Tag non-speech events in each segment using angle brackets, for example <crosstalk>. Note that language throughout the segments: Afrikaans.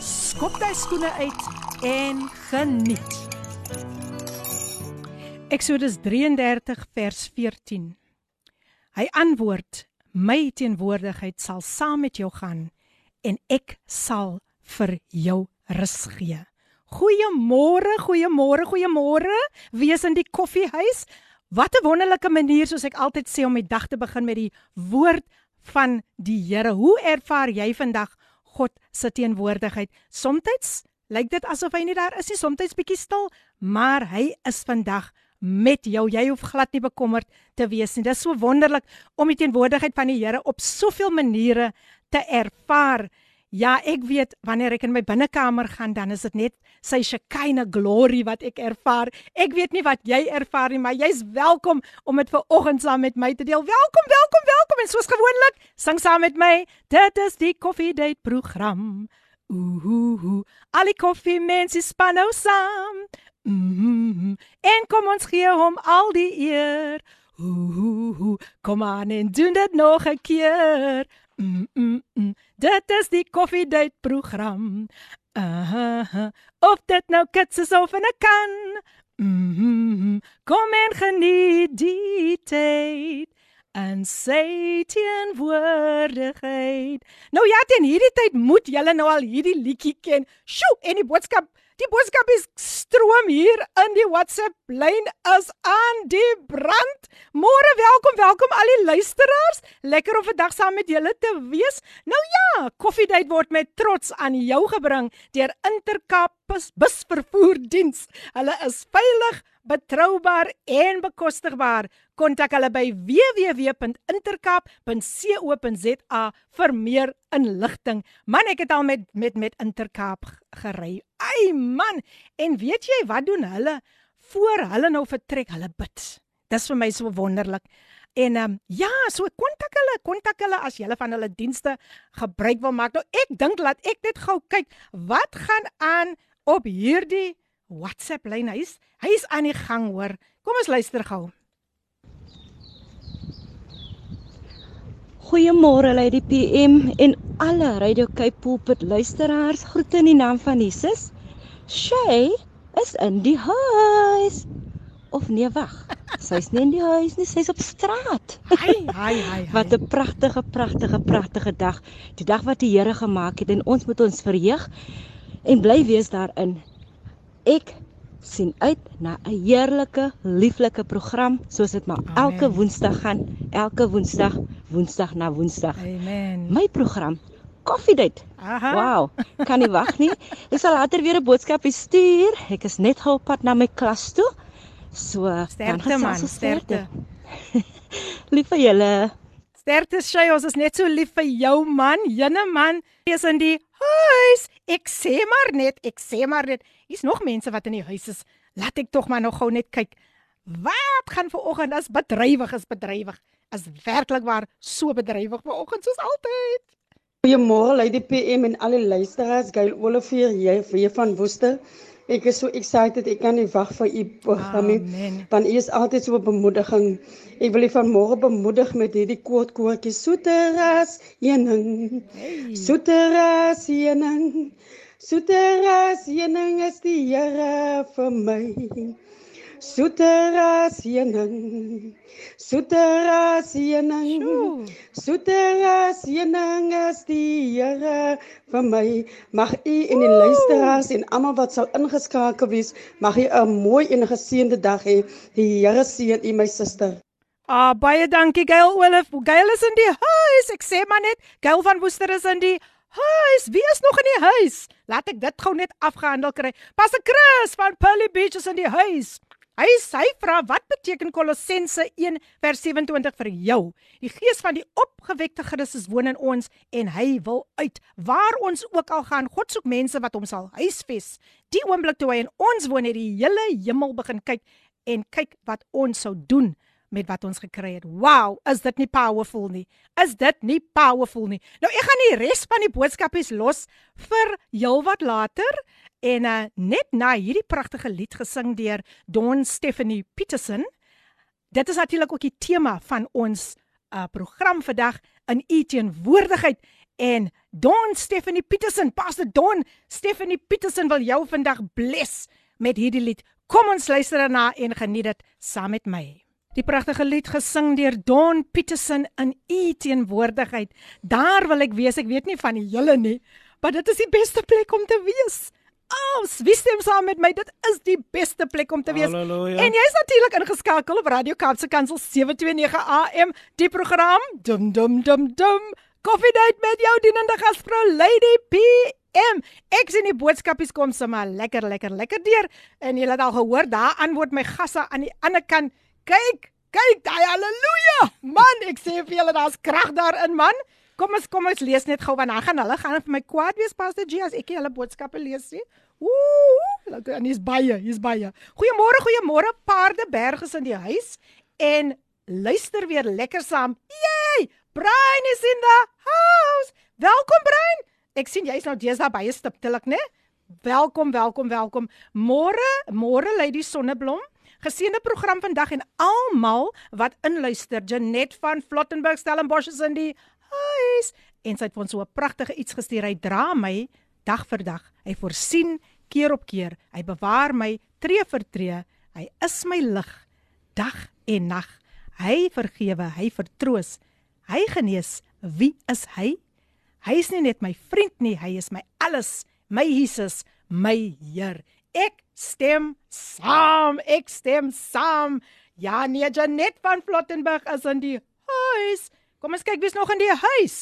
skop jy skoene uit en geniet. Eksodus 33 vers 14. Hy antwoord: My teenwoordigheid sal saam met jou gaan en ek sal vir jou rus gee. Goeiemôre, goeiemôre, goeiemôre. Wie is in die koffiehuis? Wat 'n wonderlike manier soos ek altyd sê om die dag te begin met die woord van die Here. Hoe ervaar jy vandag God se teenwoordigheid? Somstyds lyk dit asof hy nie daar is nie, somstyds bietjie stil, maar hy is vandag met jou. Jy hoef glad nie bekommerd te wees nie. Dit is so wonderlik om die teenwoordigheid van die Here op soveel maniere te ervaar. Ja, ek weet wanneer ek in my binnekamer gaan, dan is dit net sy Shekinah glory wat ek ervaar. Ek weet nie wat jy ervaar nie, maar jy's welkom om dit ver oggend saam met my te deel. Welkom, welkom, welkom en soos gewoonlik, sing saam met my. Dit is die Coffee Date program. Ooh, al die koffie mense span nou saam. Mm, en kom ons gee hom al die eer. Ooh, kom aan en doen dit nog 'n keer. Mm, mm, mm. Dit is die Coffee Date program. Uh -huh. Of dit nou kits is of in 'n kan. Mm -hmm. Kom en geniet die tyd en sy teenwoordigheid. Nou ja, teen hierdie tyd moet julle nou al hierdie liedjie ken. Sjoe, en die boodskap Die boodskap is stroom hier in die WhatsApp lyn is aan die brand. Môre welkom, welkom al die luisteraars. Lekker om vandag saam met julle te wees. Nou ja, Koffiedייט word met trots aan jou gebring deur Intercape busvervoerdiens. Hulle is veilig, betroubaar en bekostigbaar. Kontak hulle by www.intercape.co.za vir meer inligting. Man, ek het al met met met Intercape gery. Ai man, en weet jy wat doen hulle voor hulle nou vertrek? Hulle bid. Dis vir my so wonderlik. En ehm um, ja, so kontak hulle, kontak hulle as jy van hulle dienste gebruik wil maak. Nou ek dink laat ek net gou kyk wat gaan aan op hierdie WhatsApp lyn. Hy's hy's aan die gang hoor. Kom ons luister gou. Goeiemôre Lady PM en alle Radio Cape Pulpit luisteraars. Groete in die naam van Jesus. Shay is in die huis. Of nee, wag. Sy's nie in die huis nie, sy's op straat. Hi, hi, hi. <laughs> Wat 'n pragtige, pragtige, pragtige dag. Die dag wat die Here gemaak het en ons moet ons verheug en bly wees daarin. Ek sien uit na 'n heerlike, lieflike program soos dit maar Amen. elke Woensdag gaan, elke Woensdag, Woensdag na Woensdag. Amen. My program Coffee Date. Wow, kan nie wag nie. <laughs> Ek sal later weer 'n boodskap stuur. Ek is net gou op pad na my klas toe. So, sterkte man, sterkte. <laughs> Lief vir julle. Sterkte sy, ons is net so lief vir jou man, jene man. Jy's in die huis. Ek sê maar net, ek sê maar net. Hier's nog mense wat in die huis is. Laat ek tog maar nog gou net kyk. Wat gaan ver oggend as bedrywig is bedrywig. As werklik waar so bedrywig ver oggend soos altyd. Goeiemôre Lady PM en al die luisteraars. Gail Olivier hier vir van Woester. Ek is so excited. Ek kan nie wag vir u program nie. Want u is altyd so 'n bemoediging. Ek wil u vanmôre bemoedig met hierdie kort koortjie Soeteras heuning. Hey. Soeteras heuning. Soeteras heuning is die Here vir my. Soeteras heuning. Soeteras heuning. Soeteras heuning is die Here vir my. Mag u en die luisteraars en almal wat sal ingeskakel wees, mag u 'n mooi en geseënde dag hê. Die Here seën u my suster. Ah, baie dankie Gail Olaf. Gail is in die huis. Ek sê maar net, Gail van Woester is in die huis. Wie is nog in die huis? Laat ek dit gou net afgehandel kry. Pastor Chris van Pearly Beach is in die huis. Hy sê vra wat beteken Kolossense 1 vers 27 vir jou? Die gees van die opgewekte Christus woon in ons en hy wil uit waar ons ook al gaan. God soek mense wat hom sal huisves. Die oomblik toe hy in ons woon het die hele hemel begin kyk en kyk wat ons sou doen met wat ons gekry het. Wow, is dit nie powerful nie? Is dit nie powerful nie? Nou ek gaan die res van die boodskapies los vir heelwat later en uh, net na hierdie pragtige lied gesing deur Don Stephanie Peterson. Dit is natuurlik ook die tema van ons uh, program vandag in u teenwoordigheid en Don Stephanie Peterson, Pastor Don Stephanie Peterson wil jou vandag bless met hierdie lied. Kom ons luister daarna en geniet dit saam met my. Die pragtige lied gesing deur Don Peterson in u teenwoordigheid. Daar wil ek wees. Ek weet nie van die hele nie, maar dit is die beste plek om te wees. Oh, wie stem saam met my? Dit is die beste plek om te wees. Halleluja. En jy's natuurlik ingeskakel op Radio Kaapse Kansel 729 AM, die program Dum Dum Dum Dum. Coffee date met jou dienende gasvrou Lady PM. Ek sien die boodskapies kom sommer lekker lekker lekker deur en jy het al gehoor, daar antwoord my gasse aan die ander kant Kyk, kyk, daai haleluja. Man, ek sê vir julle daar's krag daarin, man. Kom ons kom ons lees net gou want dan gaan hulle gaan vir my kwaad wees Pastor G as ek hulle boodskappe lees sê. Ooh, en hier's baie, hier's baie. Goeiemôre, goeiemôre Paardeberg is in die huis en luister weer lekker saam. Yay! Brian is in the house. Welkom Brian. Ek sien jy's nou deesdae baie stiptelik, né? Welkom, welkom, welkom. Môre, môre Lady Sonneblom. Geseënde program vandag en almal wat inluister. Janet van Flottenburg Stellenbosch is in die huis en sy het vir ons so 'n pragtige iets gestuur. Hy dra my dag vir dag. Hy voorsien keer op keer. Hy bewaar my tree vir tree. Hy is my lig dag en nag. Hy vergewe, hy vertroos. Hy genees. Wie is hy? Hy is nie net my vriend nie, hy is my alles. My Jesus, my Heer. Ek stem saam. Ek stem saam. Ja, nee, Janet van Flottenburg is in die huis. Kom ons kyk wie's nog in die huis.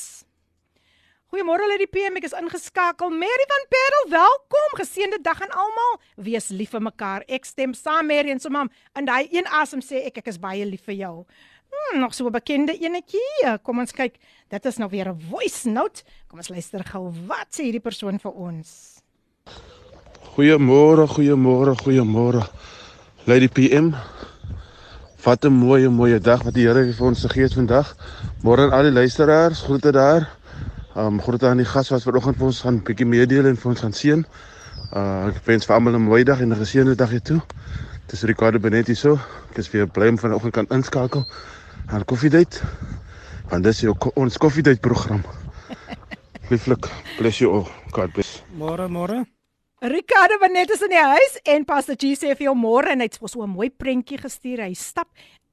Goeiemôre al die PM, ek is ingeskakel. Mary van Parel, welkom. Geseënde dag aan almal. Wees lief vir mekaar. Ek stem saam Mary en so mam. En daai een asem sê ek ek is baie lief vir jou. Hmm, nog so 'n bekende enetjie. Kom ons kyk. Dit is nou weer 'n voice note. Kom ons luister gou. Wat sê hierdie persoon vir ons? Goeiemôre, goeiemôre, goeiemôre. Lady PM. Wat 'n mooi, mooi dag wat die Here vir ons gegee het vandag. Môre aan al die luisteraars, groete daar. Um groete aan die gas wat vanoggend vir ons gaan bietjie meedeel en vir ons gaan seën. Uh ek wens vir almal 'n mooi dag en 'n geseënde dag hier toe. Dis Ricardo Benetti so. Ek is weer bly om vanoggend kan inskakel aan Coffee Date. Want dis jou ons Coffee Date program. <laughs> Lieflik, bless you all. God bless. Môre, môre. Ricardo Benet is in die huis en Pastor G sê vir jou môre en hy het so 'n mooi prentjie gestuur. Hy stap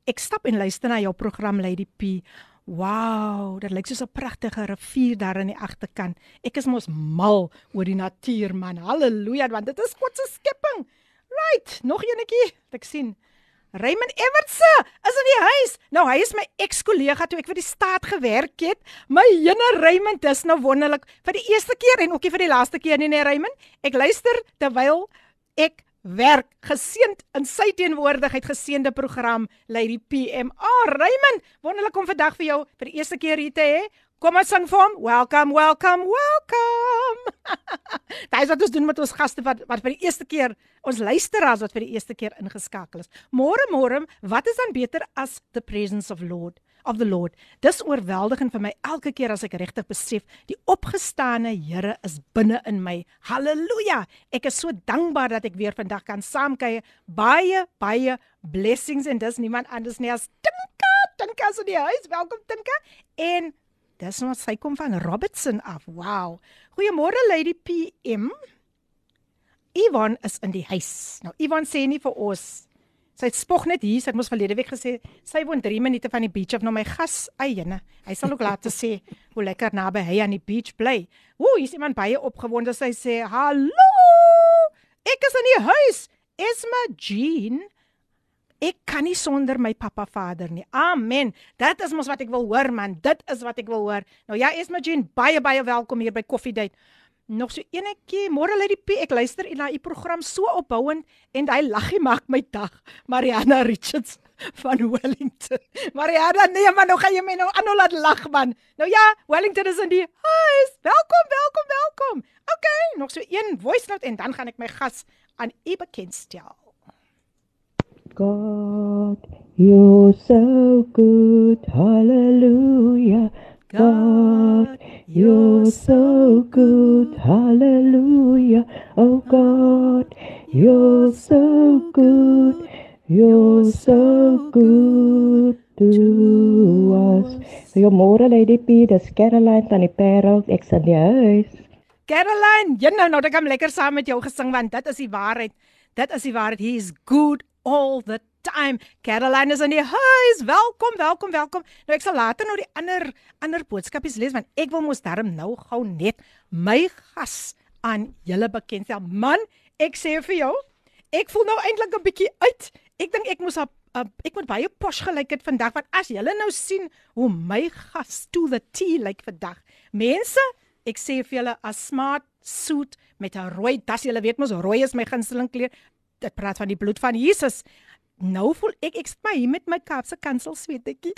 ek stap en luister na jou program Lady P. Wow, dit lyk soos 'n pragtige rivier daar in die agterkant. Ek is mos mal oor die natuur man. Halleluja, want dit is God se skepping. Right, nog eenetjie. Ek sien Raymond Evertse is in die huis. Nou hy is my ex-kollega toe ek vir die staat gewerk het. My jene Raymond, dis nou wonderlik vir die eerste keer en ookie vir die laaste keer nie, nee Raymond. Ek luister terwyl ek werk geseend in sy teenwoordigheid geseende program Lady PM. Ah oh, Raymond, wonderlik om vandag vir jou vir die eerste keer hier te hê. Kom ons sing vir hom. Welcome, welcome, welcome. <laughs> Daai is wat ons doen met ons gaste wat wat vir die eerste keer ons luisteraars wat vir die eerste keer ingeskakel is. Môre môre, wat is dan beter as the presence of Lord of the Lord? Dis oorweldigend vir my elke keer as ek regtig besef die opgestane Here is binne in my. Halleluja. Ek is so dankbaar dat ek weer vandag kan saamkuier. Baie baie blessings en dis niemand anders nie as Tinka. Tinka is in die huis. Welkom Tinka. En Dis nou sy kom van Robertson af. Wow. Goeiemôre Lady PM. Ivan is in die huis. Nou Ivan sê nie vir ons. Sy het spog net hier. Sy het mos verlede week gesê sy woon 3 minute van die beach of nou my gas eyene. Hy sal ook laat sê hoe lekker naby hy aan die beach bly. Ooh, hier is iemand baie opgewonde. Sy sê: "Hallo! Ek is in die huis. Esma Jean." Ek kan nie sonder my pappa Vader nie. Amen. Dit is mos wat ek wil hoor man. Dit is wat ek wil hoor. Nou ja, Esma Jean, baie baie welkom hier by Coffee Date. Nog so enetjie, môre lê die P. Ek luister na u program so opbouend en hy laggie maak my dag. Mariana Richards van Wellington. Mariana, nee man, nou gaan jy my nou aan laat lag man. Nou ja, Wellington is in die huis. Welkom, welkom, welkom. OK, nog so een voice note en dan gaan ek my gas aan u bekendstel. God, you're so good. Hallelujah. God, you're so good. Hallelujah. Oh God, you're so good. You're so good to us. Goeiemôre Lady P, dis Caroline van die Parel, ek sien die huis. Caroline, jy nou nou dat ek hom lekker saam met jou gesing want dit is die waarheid. Dit is die waarheid. He is good all the time. Caroline is in die huis. Welkom, welkom, welkom. Nou ek sal later nou die ander ander boodskapies lees want ek wil mos darm nou gou net my gas aan julle bekendstel. Man, ek sê vir jou, ek voel nou eintlik 'n bietjie uit. Ek dink ek moes op ek moet baie posh gelyk het vandag want as julle nou sien hoe my gas to the T lyk like vandag. Mense, ek sê vir julle 'n smart suit met 'n rooi das, julle weet mos rooi is my gunsteling kleur. Dit praat van die bloed van Jesus nou voel ek ek sit my hier met my Kaapse kansel sweetetjie.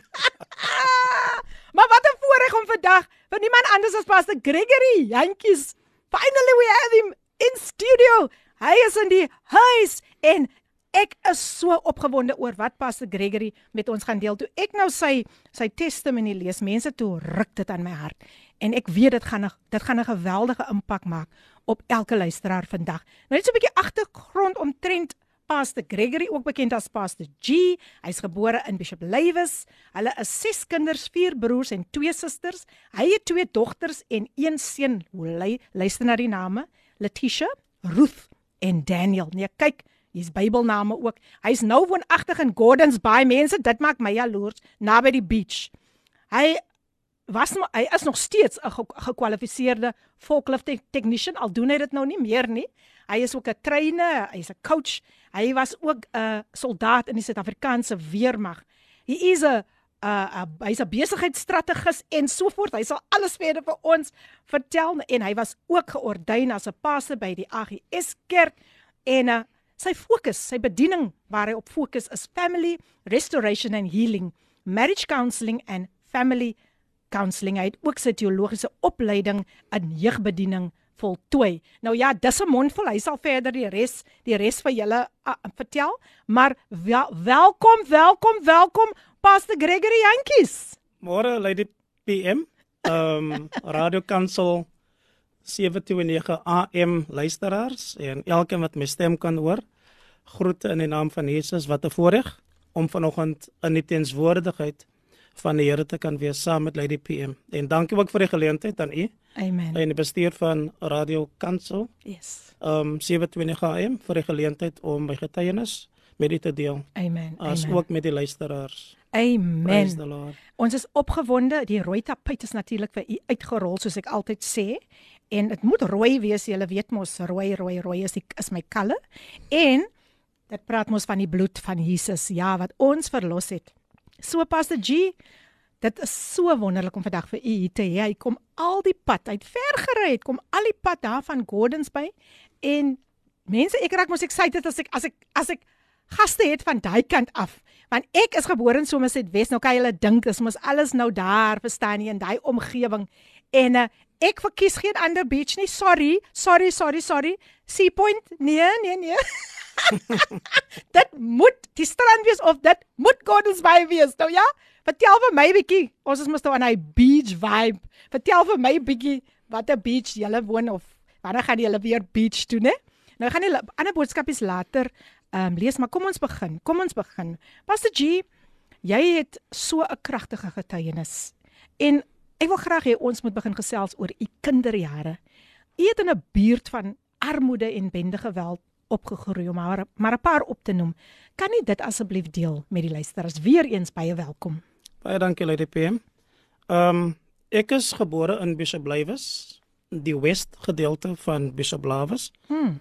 <laughs> maar wat 'n voorreg om vandag van niemand anders as Pastor Gregory Jantjies. Finally we have him in studio. Hy is in die huis en ek is so opgewonde oor wat Pastor Gregory met ons gaan deel. Toe ek nou sy sy testimony lees, mense toe ruk dit aan my hart. En ek weet dit gaan dit gaan 'n geweldige impak maak op elke luisteraar vandag. Nou net so 'n bietjie agtergrond omtrent Pastor Gregory, ook bekend as Pastor G. Hy's gebore in Bishop Lywes. Hulle is ses kinders, vier broers en twee susters. Hy het twee dogters en een seun. Luister na die name: Letitia, Ruth en Daniel. Nee, kyk, hier's Bybelname ook. Hy's nou woonagtig in Gordons Bay. Mense, dit maak my jaloers, naby die beach. Hy was nog, hy is nog steeds 'n gekwalifiseerde forklift technician al doen hy dit nou nie meer nie. Hy is ook 'n trainer, hy's 'n coach. Hy was ook 'n soldaat in die Suid-Afrikaanse weermag. Hy is 'n 'n hy's 'n besigheidsstrategus en so voort. Hy sal alles verder vir ons vertel en hy was ook geordyn as 'n pastoor by die AGS kerk en uh, sy fokus, sy bediening waar hy op fokus is family restoration and healing, marriage counselling and family counselling. Hy het ook sy teologiese opleiding in jeugbediening voltooi. Nou ja, dis 'n mondvol. Hy sal verder die res, die res vir julle uh, vertel, maar wel, welkom, welkom, welkom Pastor Gregory Jantjies. Môre Lady PM, ehm um, <laughs> Radio Kansel 729 AM luisteraars en elkeen wat my stem kan hoor. Groete in die naam van Jesus. Wat 'n voorreg om vanoggend in die tenswoordigheid van die Here te kan wees saam met Lady PM. En dankie ook vir die geleentheid aan u. Amen. En die bestuur van Radio Kansel. Yes. Um 27 AM vir die geleentheid om my getuienis met u te deel. Amen. As Amen. ook met die luisteraars. Amen. Ons is opgewonde. Die rooi tapuit is natuurlik vir u uitgerol soos ek altyd sê. En dit moet rooi wees, jy weet mos rooi, rooi, rooi is die, is my color. En dit praat mos van die bloed van Jesus, ja, wat ons verlos het. So Pastor G, dit is so wonderlik om vandag vir u hier te hê. Hy kom al die pad uit ver gery het, kom al die pad daar van Gordons Bay en mense, ek raak mos excited as ek as ek as ek gaste het van daai kant af. Want ek is gebore in Somerset West. Nou kan jy dink dis mos alles nou daar, verstaan jy, in daai omgewing. En uh, ek verkies geen ander beach nie. Sorry, sorry, sorry, sorry. Sea Point? Nee, nee, nee. <laughs> <laughs> dit moet die strand wees of dit moet Gordons Bay wees. Nou ja, vertel vir my bietjie. Ons is mos nou aan 'n beach vibe. Vertel vir my bietjie watter beach jy woon of wanneer gaan jy weer beach toe, né? Nou gaan jy ander boodskapies later ehm um, lees, maar kom ons begin. Kom ons begin. Pastor G, jy het so 'n kragtige getuienis. En ek wil graag hê ons moet begin gesels oor u kinderjare. U het in 'n buurt van armoede en bende geweld opgegroei om maar maar 'n paar op te noem. Kan nie dit asseblief deel met die luisteraars? Weereens baie welkom. Baie dankie Lady PM. Ehm um, ek is gebore in Bishop Lywes, die west gedeelte van Bishop Lywes. Hmm.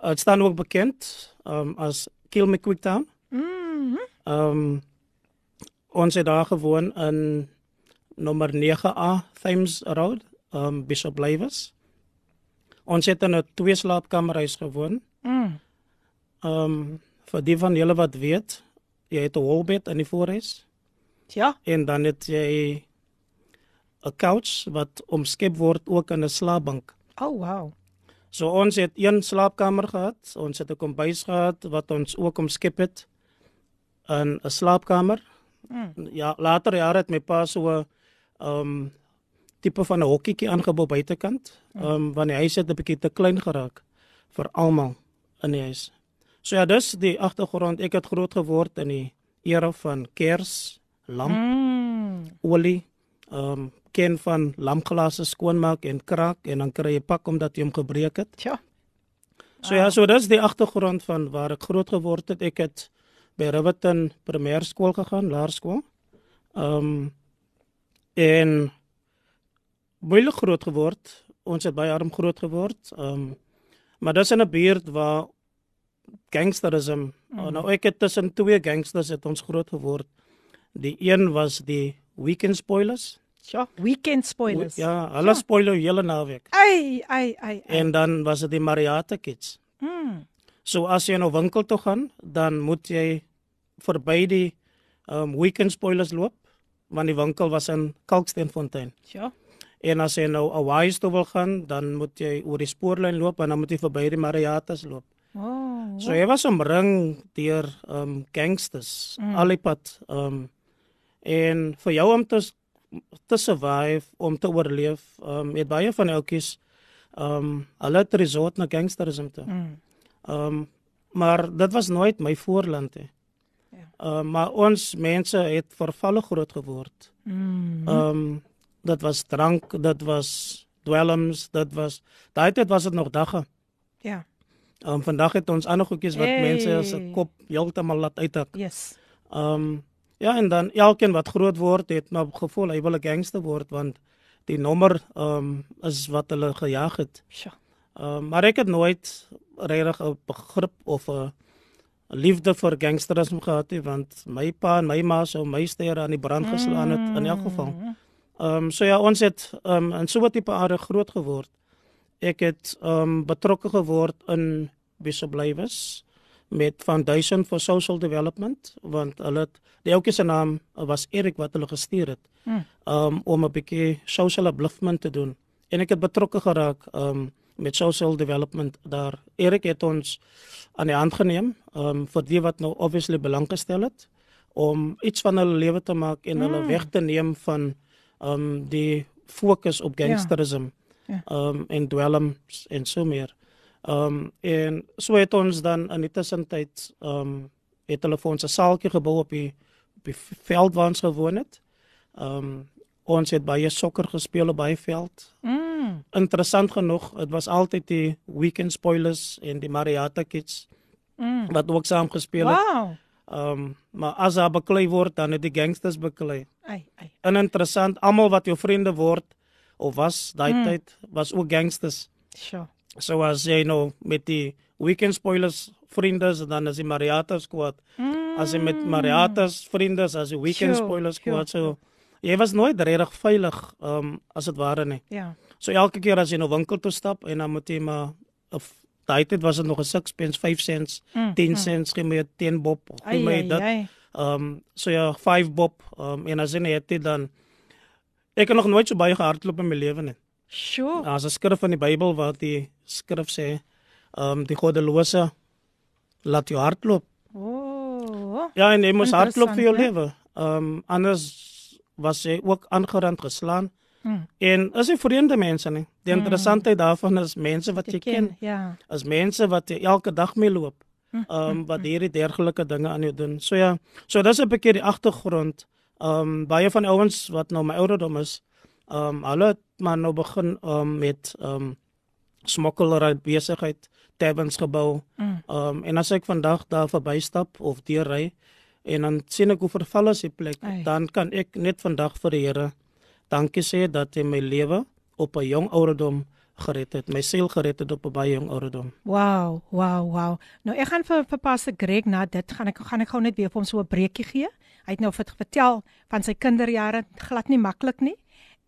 Dit staan ook bekend ehm um, as Kilmaquick Town. Mhm. Ehm um, ons het daar gewoon in nommer 9A Thames Road um Bishop Lywes. Ons het in 'n twee slaapkamerhuis gewoon. Mm. Um vir die van julle wat weet, jy het 'n holbed in die voorhuis. Ja. En dan het jy 'n couch wat omskep word ook in 'n slaapbank. Oh wow. So ons het een slaapkamer gehad, ons het 'n kombuis gehad wat ons ook omskep het in 'n slaapkamer. Mm. Ja, later jare het my pa so 'n um tipe van 'n hokkietjie aangebou buitekant. Um want die huis het 'n bietjie te klein geraak vir almal in die huis. So ja, dis die agtergrond. Ek het groot geword in die era van kers, lamp, Mm. olie, um ken van lampglase skoonmaak en kraak en dan kry jy pak omdat jy hom gebreek het. Tja. So ja, so dis die agtergrond van waar ek groot geword het. Ek het by Riverton Primêrskool gegaan, laerskool. Um en moeilik groot geword. Ons het baie arm groot geword. Um maar dis in 'n buurt waar gangsterisme, mm. nou ek het tussen twee gangsters het ons groot geword. Die een was die Weekend Spoilers. Tja, weekend spoilers. Ja, hulle spoiler hele naweek. Ai, ai, ai. ai. En dan was dit die Mariata Kids. Mm. So as jy nou winkel toe gaan, dan moet jy verby die um weekend spoilers loop want die winkel was in Kalksteenfontein. Tja. En as jy nou Hawaii toe wil gaan, dan moet jy oor die spoorlyn loop en dan moet jy verby die Mariatas loop. Oh. So jy was omring deur um gangsters mm. al die pad um en vir jou om te te survive om te oorleef um het baie van elkies um hulle het resort na gangsterisme toe. Mm. Um maar dit was nooit my voorland hè. Ja. Um maar ons mense het vervalle groot geword. Mm. Um dit was drank, dit was dwelms, dit was daai tyd was dit nog dagga. Ja. Um vandag het ons ander goedjies wat hey. mense se kop heeltemal laat uithak. Yes. Um ja en dan elkeen wat groot word het nou gevoel hy wil 'n gangster word want die nommer um is wat hulle gejaag het. Sjoe. Um maar ek het nooit regtig 'n begrip of 'n liefde vir gangsterisme gehad nie want my pa en my ma sou my sterre aan die brand geslaan het in elk geval. Ehm um, so ja ons het ehm um, in so 'n tipe aarde groot geword. Ek het ehm um, betrokke geword in Bishop Lywes met Foundation for Social Development want hulle het die ouetjie se naam was Erik wat hulle gestuur het. Ehm um, om 'n bietjie social upliftment te doen. En ek het betrokke geraak ehm um, met social development daar. Erik het ons aan die hand geneem um vir die wat nou obviously belang gestel het om iets van hulle lewe te maak en hulle Mm. weg te neem van um die fokus op gangsterisme. Ja. Um en dwelms en so meer. Um en so het ons dan in die tussentyd um het hulle vir ons 'n saaltjie gebou op die op die veld waar ons gewoon het. Um ons het baie sokker gespeel op baie veld Mm. interessant genoeg, dit was altyd die weekend spoilers en die Mariata Kids Mm. wat ook saam gespeel het. Wow. Um, maar as daar beklei word dan het die gangsters beklei. Ai, ai. En interessant, almal wat jou vriende word of was daai Mm. tyd was ook gangsters. Sjoe. So as jy nou met die weekend spoilers vriende is dan as die Mariata squad. Mm. As jy met Mariata's vriende is as die weekend Sure, spoilers sure. squad. So jy was nooit regtig veilig um, as dit ware nie. Ja. So elke keer as jy nou winkel toe stap en dan moet jy maar of daai tyd was dit nog 'n 6 pence, 5 cents, Mm, 10 mm. cents, gee my 10 bob, gee Ai, my ai, dit. ai. Ehm um, so ja, 5 bob. Ehm um, en as jy net dit dan ek het nog nooit so baie gehardloop in my lewe nie. Sjoe. Daar's 'n skrif in die Bybel wat die skrif sê, ehm um, die goddelose laat jou hardloop. Oh. Ja, en jy moet hardloop vir jou Interessant, lewe. Ehm um, anders was jy ook aangerand geslaan. Mm. En is nie vreemde mense nie. Die Mm. interessantheid daarvan is mense wat Te jy ken. Ja. As mense wat jy elke dag mee loop. Mm, wat mm. hierdie dergelike dinge aan jou doen. So ja, so dis 'n bietjie die agtergrond. Um, baie van ouens wat nou my ouderdom is, um, hulle het maar nou begin um, met um, smokkelery besigheid, taverns gebou. Mm. Um, en as ek vandag daar verbystap of deurry en dan sien ek hoe verval is die plek, Ai. dan kan ek net vandag vir die Here dankie sê dat hy my lewe op 'n jong ouderdom gered het, my siel gered het op 'n baie jong ouderdom. Wow, wow, wow. Nou ek gaan vir vir Pastor Greg na dit gaan ek gaan ek gou net weer vir hom so 'n breekie gee. Hy het nou vir vertel van sy kinderjare, glad nie maklik nie.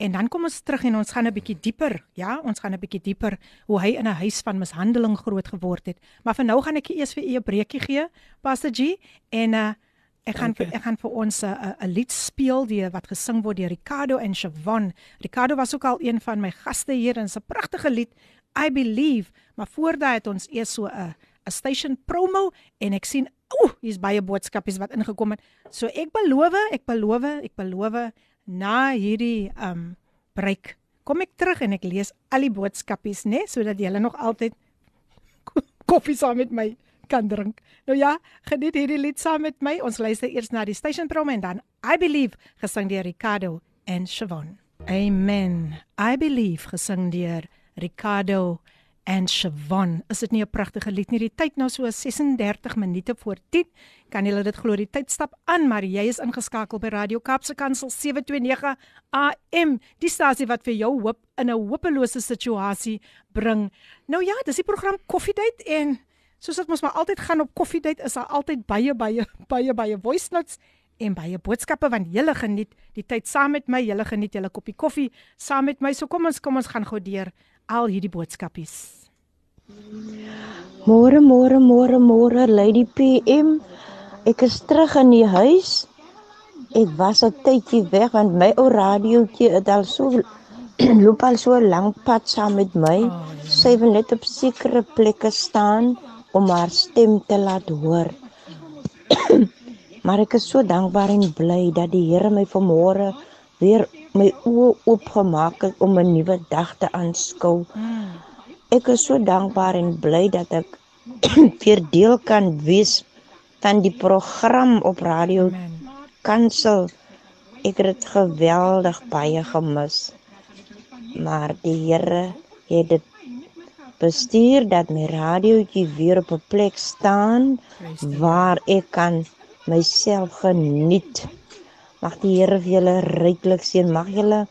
En dan kom ons terug en ons gaan 'n bietjie dieper, ja, ons gaan 'n bietjie dieper hoe hy in 'n huis van mishandeling groot geword het. Maar vir nou gaan ek eers vir u 'n breekie gee, Pastor G, en uh ek gaan vir, ek gaan vir ons 'n uh, 'n lied speel die wat gesing word deur Ricardo en Shavon. Ricardo was ook al een van my gaste hier en 'n pragtige lied, I Believe, maar voordat het ons eers so 'n 'n station promo en ek sien ooh, hier's baie boodskapies wat ingekom het. So ek beloof, ek beloof, ek beloof na hierdie um breek kom ek terug en ek lees al die boodskapies nê sodat julle nog altyd koffie saam met my kan drink. Nou ja, geniet hierdie lied saam met my. Ons luister eers na die station promo en dan I believe gesing deur Ricardo en Shavon. Amen. I believe gesing deur Ricardo en Shavon. Is dit nie 'n pragtige lied nie? Die tyd nou so 36 minute voor 10. Kan jy dit glo? Die tyd stap aan, maar jy is ingeskakel by Radio Kaapse Kansel 729 AM. Die stasie wat vir jou hoop in 'n hopelose situasie bring. Nou ja, dis die program Koffiedייט en soos dit mos maar altyd gaan op Koffiedייט is daar altyd baie baie baie baie voice notes en baie boodskappe want julle geniet die tyd saam met my. Julle geniet julle koppie koffie saam met my. So kom ons kom ons gaan gou deur al hierdie boodskapies. Môre, môre, môre, môre, Lady PM. Ek is terug in die huis. Ek was 'n tydjie weg want my ou radiootjie het al so <clears throat> loop al so lank pad saam met my. Sy wil net op sekere plekke staan om haar stem te laat hoor. <clears throat> maar ek is so dankbaar en bly dat die Here my vanmôre weer my oë oopgemaak het om 'n nuwe dag te aanskou. Ek is so dankbaar en bly dat ek <clears throat> weer deel kan wees van die program op radio Kansel. Ek het dit geweldig baie gemis. Maar die Here het dit bestuur dat my radiootjie weer op 'n plek staan waar ek kan myself geniet. Mag die Here vir julle ryklik seën. Mag julle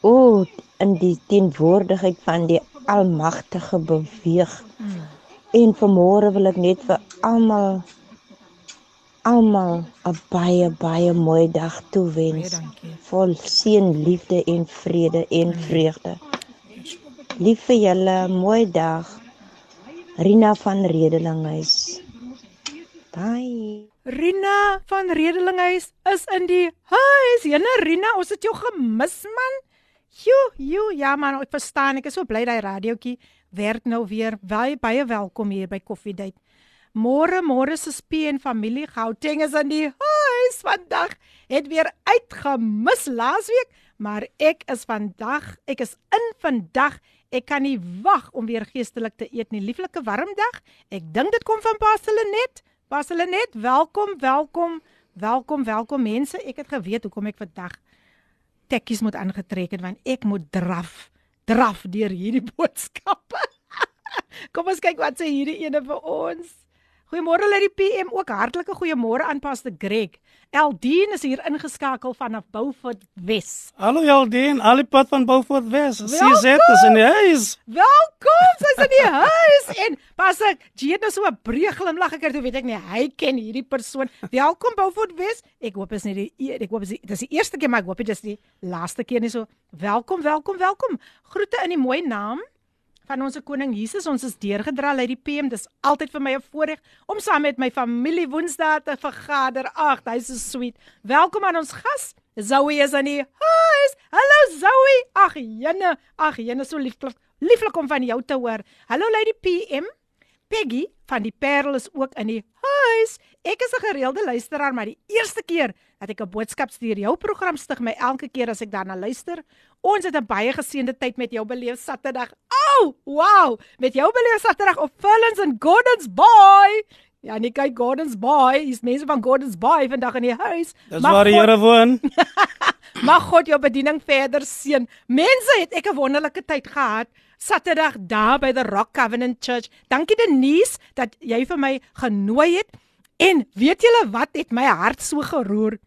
o in die teenwoordigheid van die almagtige beweeg. Mm. En vanmôre wil ek net vir almal almal 'n baie baie mooi dag toewens. Vol seën, liefde en vrede en vreugde. Lief vir julle, mooi dag. Rina van Redelinghuis. Bye. Rina van Redelinghuis is in die huis. Jene Rina, ons het jou gemis man. Jo, jo, ja man, ek verstaan. Ek is so bly daai radiootjie werk nou weer. Baie baie welkom hier by Koffiedייט. Môre, môre se spie en familie Gauteng is aan die huis vandag. Het weer uitgemis laasweek, maar ek is vandag, ek is in vandag. Ek kan nie wag om weer geestelik te eet nie. Lieflike warm dag. Ek dink dit kom van Paselenet. Paselenet, welkom, welkom. Welkom, welkom mense. Ek het geweet hoekom ek vandag tekkies moet aangetrek het want ek moet draf draf deur hierdie <laughs> boodskappe. Kom ons kyk wat sê hierdie ene vir ons. Goeiemôre Lady PM, ook hartlike goeiemôre aan Pastor Greg. Eldien is hier ingeskakel vanaf Beaufort Wes. Hallo Eldien, al die pad van Beaufort Wes. CZ is in die huis. Welkom, sy's in die huis. En Pastor, jy het nou so 'n breë glimlag gekry, weet ek nie, hy ken hierdie persoon. Welkom Beaufort Wes. Ek hoop is nie die e, ek hoop is dit is die eerste keer maar ek hoop dit is die laaste keer nie so. Welkom, welkom, welkom. Groete in die mooi naam van ons koning Jesus. Ons is deurgedra uit die PM. Dis altyd vir my 'n voorreg om saam met my familie Woensdae te vergader. Ag, hy's so sweet. Welkom aan ons gas. Zoe is aan die huis. Hallo Zoe. Ag, jene. Ag, jene so lieflik. Lieflik om van jou te hoor. Hallo Lady PM. Peggy van die Parel is ook in die huis. Ek is 'n gereelde luisteraar, maar die eerste keer dat ek 'n boodskap stuur jou program stig my elke keer as ek daarna luister. Ons het 'n baie geseënde tyd met jou beleef Saterdag. Au, wow, met jou beleef Saterdag op Fillens and Gardens Bay. Ja, nie kyk Gardens Bay, is mense van Gardens Bay vandag in die huis. Dis waar die Here woon. <laughs> Mag God jou bediening verder seën. Mense, het ek 'n wonderlike tyd gehad. Saterdag daar by the Rock Covenant Church. Dankie Denise dat jy vir my genooi het. En weet julle wat het my hart so geroer?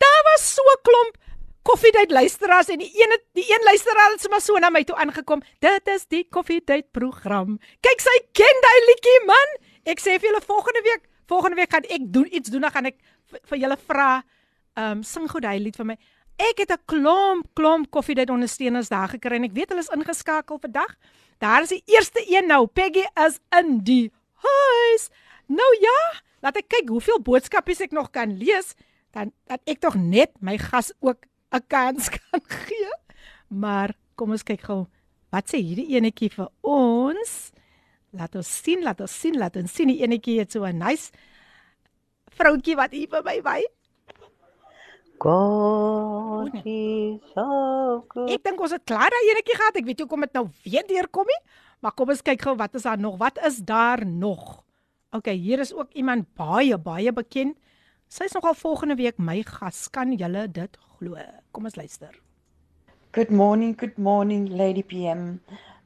Daar was so 'n klomp koffiedייט luisteraars en die een die een luisteraar het sommer so na my toe aangekom. Dit is die koffiedייט program. Kyk sy ken daai liedjie man. Ek sê vir julle volgende week, volgende week gaan ek doen iets doen dan gaan ek vir julle vra, ehm um, sing gou daai lied vir my. Ek het 'n klomp klomp koffiedייט ondersteuners daar gekry en ek weet hulle is ingeskakel vandag. Daar is die eerste een nou. Peggy is in die huis. Nou ja, laat ek kyk hoeveel boodskapies ek nog kan lees dan dat ek tog net my gas ook 'n kans kan <laughs> gee. Maar kom ons kyk gou. Wat sê hierdie enetjie vir ons? Laat ons sien, laat ons sien, laat ons sien die enetjie het so 'n nice vroutjie wat hier by my wy. God is so good. Ek dink ons het klaar daai enetjie gehad. Ek weet hoe kom dit nou weer deurkom nie. Maar kom ons kyk gou wat is daar nog? Wat is daar nog? OK, hier is ook iemand baie baie bekend. Sy's nogal volgende week my gas. Kan julle dit glo? Kom ons luister. Good morning, good morning, Lady PM,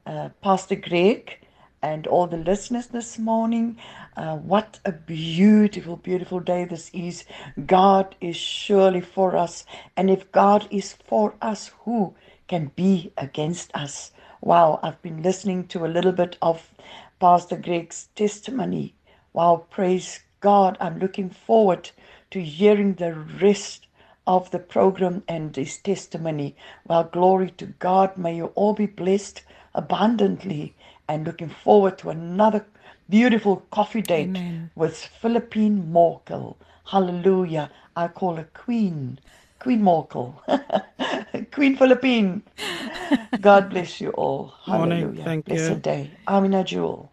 uh, Pastor Greg, and all the listeners this morning. Uh, what a beautiful, beautiful day this is. God is surely for us. And if God is for us, who can be against us? Wow, I've been listening to a little bit of Pastor Greg's testimony. Wow, praise God. I'm looking forward to hearing the rest of the program and his testimony. Well, glory to God. May you all be blessed abundantly and looking forward to another beautiful coffee date Amen. with Philippine Morkel. Hallelujah. I call her Queen. Queen Morkel. <laughs> Queen Philippine. God bless you all. Morning. Hallelujah. Thank you. Blessed you. day. Amina Jewel.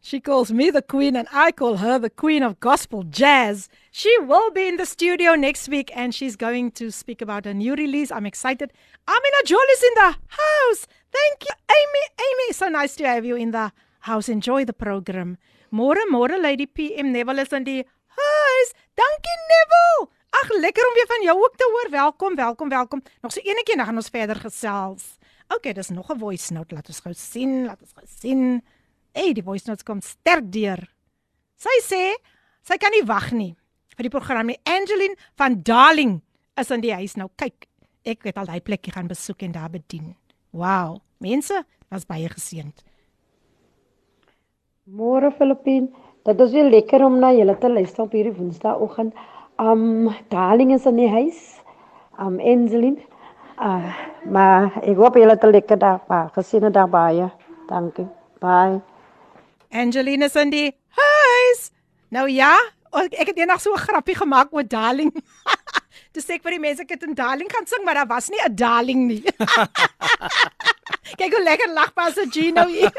She calls me the queen and I call her the queen of gospel jazz. She will be in the studio next week and she's going to speak about a new release. I'm excited. Amina Jewel is in the house. Thank you, Amy. Amy, so nice to have you in the house. Enjoy the program. Môre, môre Lady PM Neville is in die huis. Dankie Neville. Ag, lekker om weer van jou ook te hoor. Welkom, welkom, welkom. Nog so enetjie dan gaan ons verder gesels. Okay, dis nog 'n voice note. Laat ons gou sien, laat ons gou sien. Hey, die voice notes kom sterk deur. Sy sê sy kan nie wag nie vir die program nie. Angeline van Darling is in die huis nou. Kyk, ek het al daai plekkie gaan besoek en daar bedien. Wow, mense, was baie geseënd. Môre Filippien, dit is weer lekker om na julle te luister op hierdie Woensdaagoggend. Um Darling is in die huis. Um Angeline. Uh maar ek hoop julle het 'n lekker dag, pa. Geseënde dag baie. Dankie. Bye. Angeline is in die huis. Nou ja, ek het eendag so 'n grappie gemaak oor Darling. <laughs> Toe sê ek vir die mense ek het in Darling gaan sing, maar daar was nie 'n Darling nie. Kyk hoe lekker lag pas Gino hier.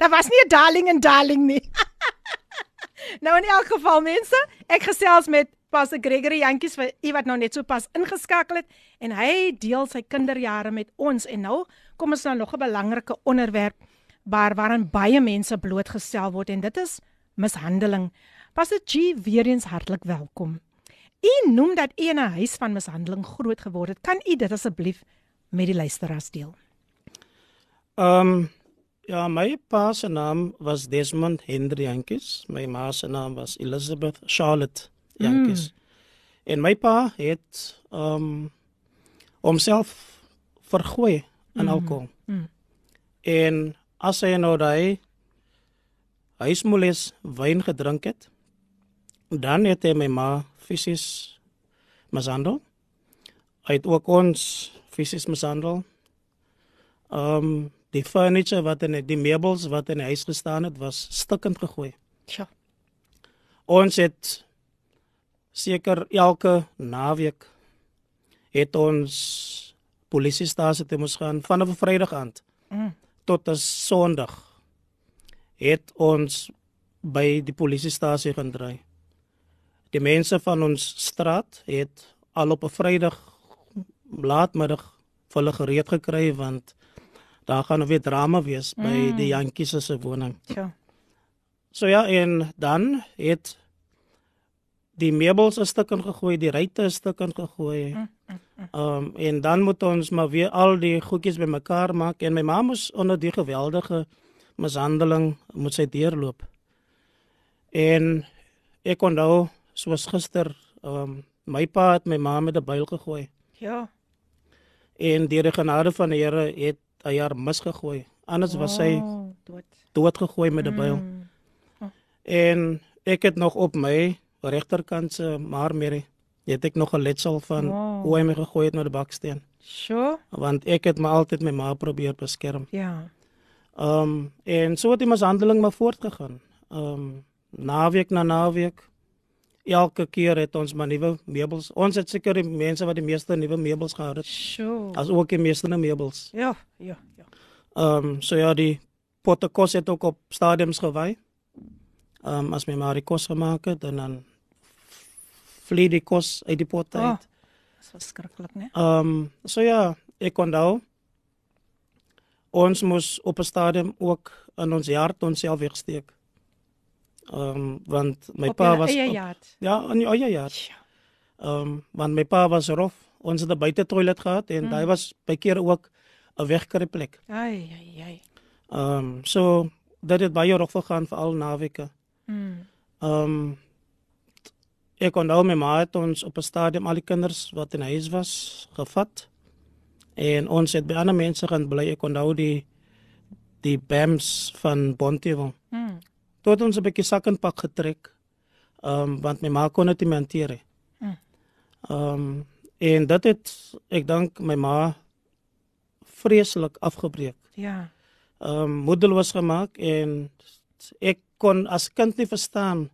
daar was nie 'n Darling en Darling nie. nou in elk geval mense, ek gesels met Pastor Gregory Jantjies vir u wat nou net so pas ingeskakel het en hy deel sy kinderjare met ons en nou kom ons na nog 'n belangrike onderwerp waar waarin baie mense blootgestel word en dit is mishandeling. Pastor G weer eens hartlik welkom. U noem dat u in 'n huis van mishandeling groot geword het. Kan u dit asseblief met die luisteraars deel? Ehm um, ja, my pa se naam was Desmond Henry Jantjies. My ma se naam was Elizabeth Charlotte Jantjies. Mm. En my pa het ehm um, homself vergooi in alkohol. Mm. En as hy nou daai huismoles wyn gedrink het, dan het hy my ma fisies mishandel. Hy het ook ons fisies mishandel. Ehm um, die furniture wat in die meubels wat in die huis gestaan het was stukkend gegooi. Tja. Ons het seker elke naweek het ons polisiestasie toe moes gaan vanaf 'n Vrydag aand Mm. tot 'n Sondag het ons by die polisiestasie gaan dry. Die mense van ons straat het al op 'n Vrydag laatmiddag vir hulle gereed gekry want daar gaan weer drama wees by Mm. die Jantjies se woning. Tja. So ja, en dan het die meubels 'n stuk ingegooi, die ruitte 'n stuk ingegooi. Mm, Ehm um, en dan moet ons maar weer al die goedjies bymekaar maak en my ma moes onder die geweldige mishandeling moet sy deurloop. En ek onthou soos gister, ehm um, my pa het my ma met 'n byl gegooi Ja. en deur die genade van die Here het hy haar misgegooi. Anders was sy Oh, dood. doodgegooi met 'n byl. Mm. En ek het nog op my regterkant se maarmerrie het ek nog 'n letsel van Wow. hoe hy my gegooi het na die baksteen. Sjoe. Want ek het my altyd my ma probeer beskerm. Ja. Ehm um, en so het die mishandeling maar voortgegaan. Ehm um, naweek na naweek elke keer het ons maar nuwe meubels. Ons het seker die mense wat die meeste nuwe meubels gehad het. Sjoe. As ook die meeste nuwe meubels. Ja, ja, ja. Ehm um, so ja, die potte kos het ook op stadiums gewy. Ehm um, as my maar die kos gemaak het en dan vlieg die kos uit die pot uit. Oh, Dis verskriklik, né? Ehm um, so ja, ek onthou ons moes op 'n stadium ook in ons hart onsself wegsteek. Ehm um, want my Op pa julle was eie op-? Ja, in die eie jaar. Ehm um, want my pa was rof. Ons het 'n buite toilet gehad en Mm. hy was by keer ook 'n wegkry plek. Ai ai ai. Ehm um, so dit het baie rof gegaan vir al naweke. Mm. Ehm um, ek onthou my ma het ons op 'n stadium al die kinders wat in huis was gevat. En ons het by ander mense gaan bly. Ek onthou die die BAMs van Bontewil. Mm. Tot ons 'n bietjie sak en pak getrek. Ehm um, want my ma kon dit nie hanteer nie. Mm. Ehm um, en dit het ek dink my ma vreeslik afgebreek. Ja. Ehm um, moedeloos gemaak en ek kon as kind nie verstaan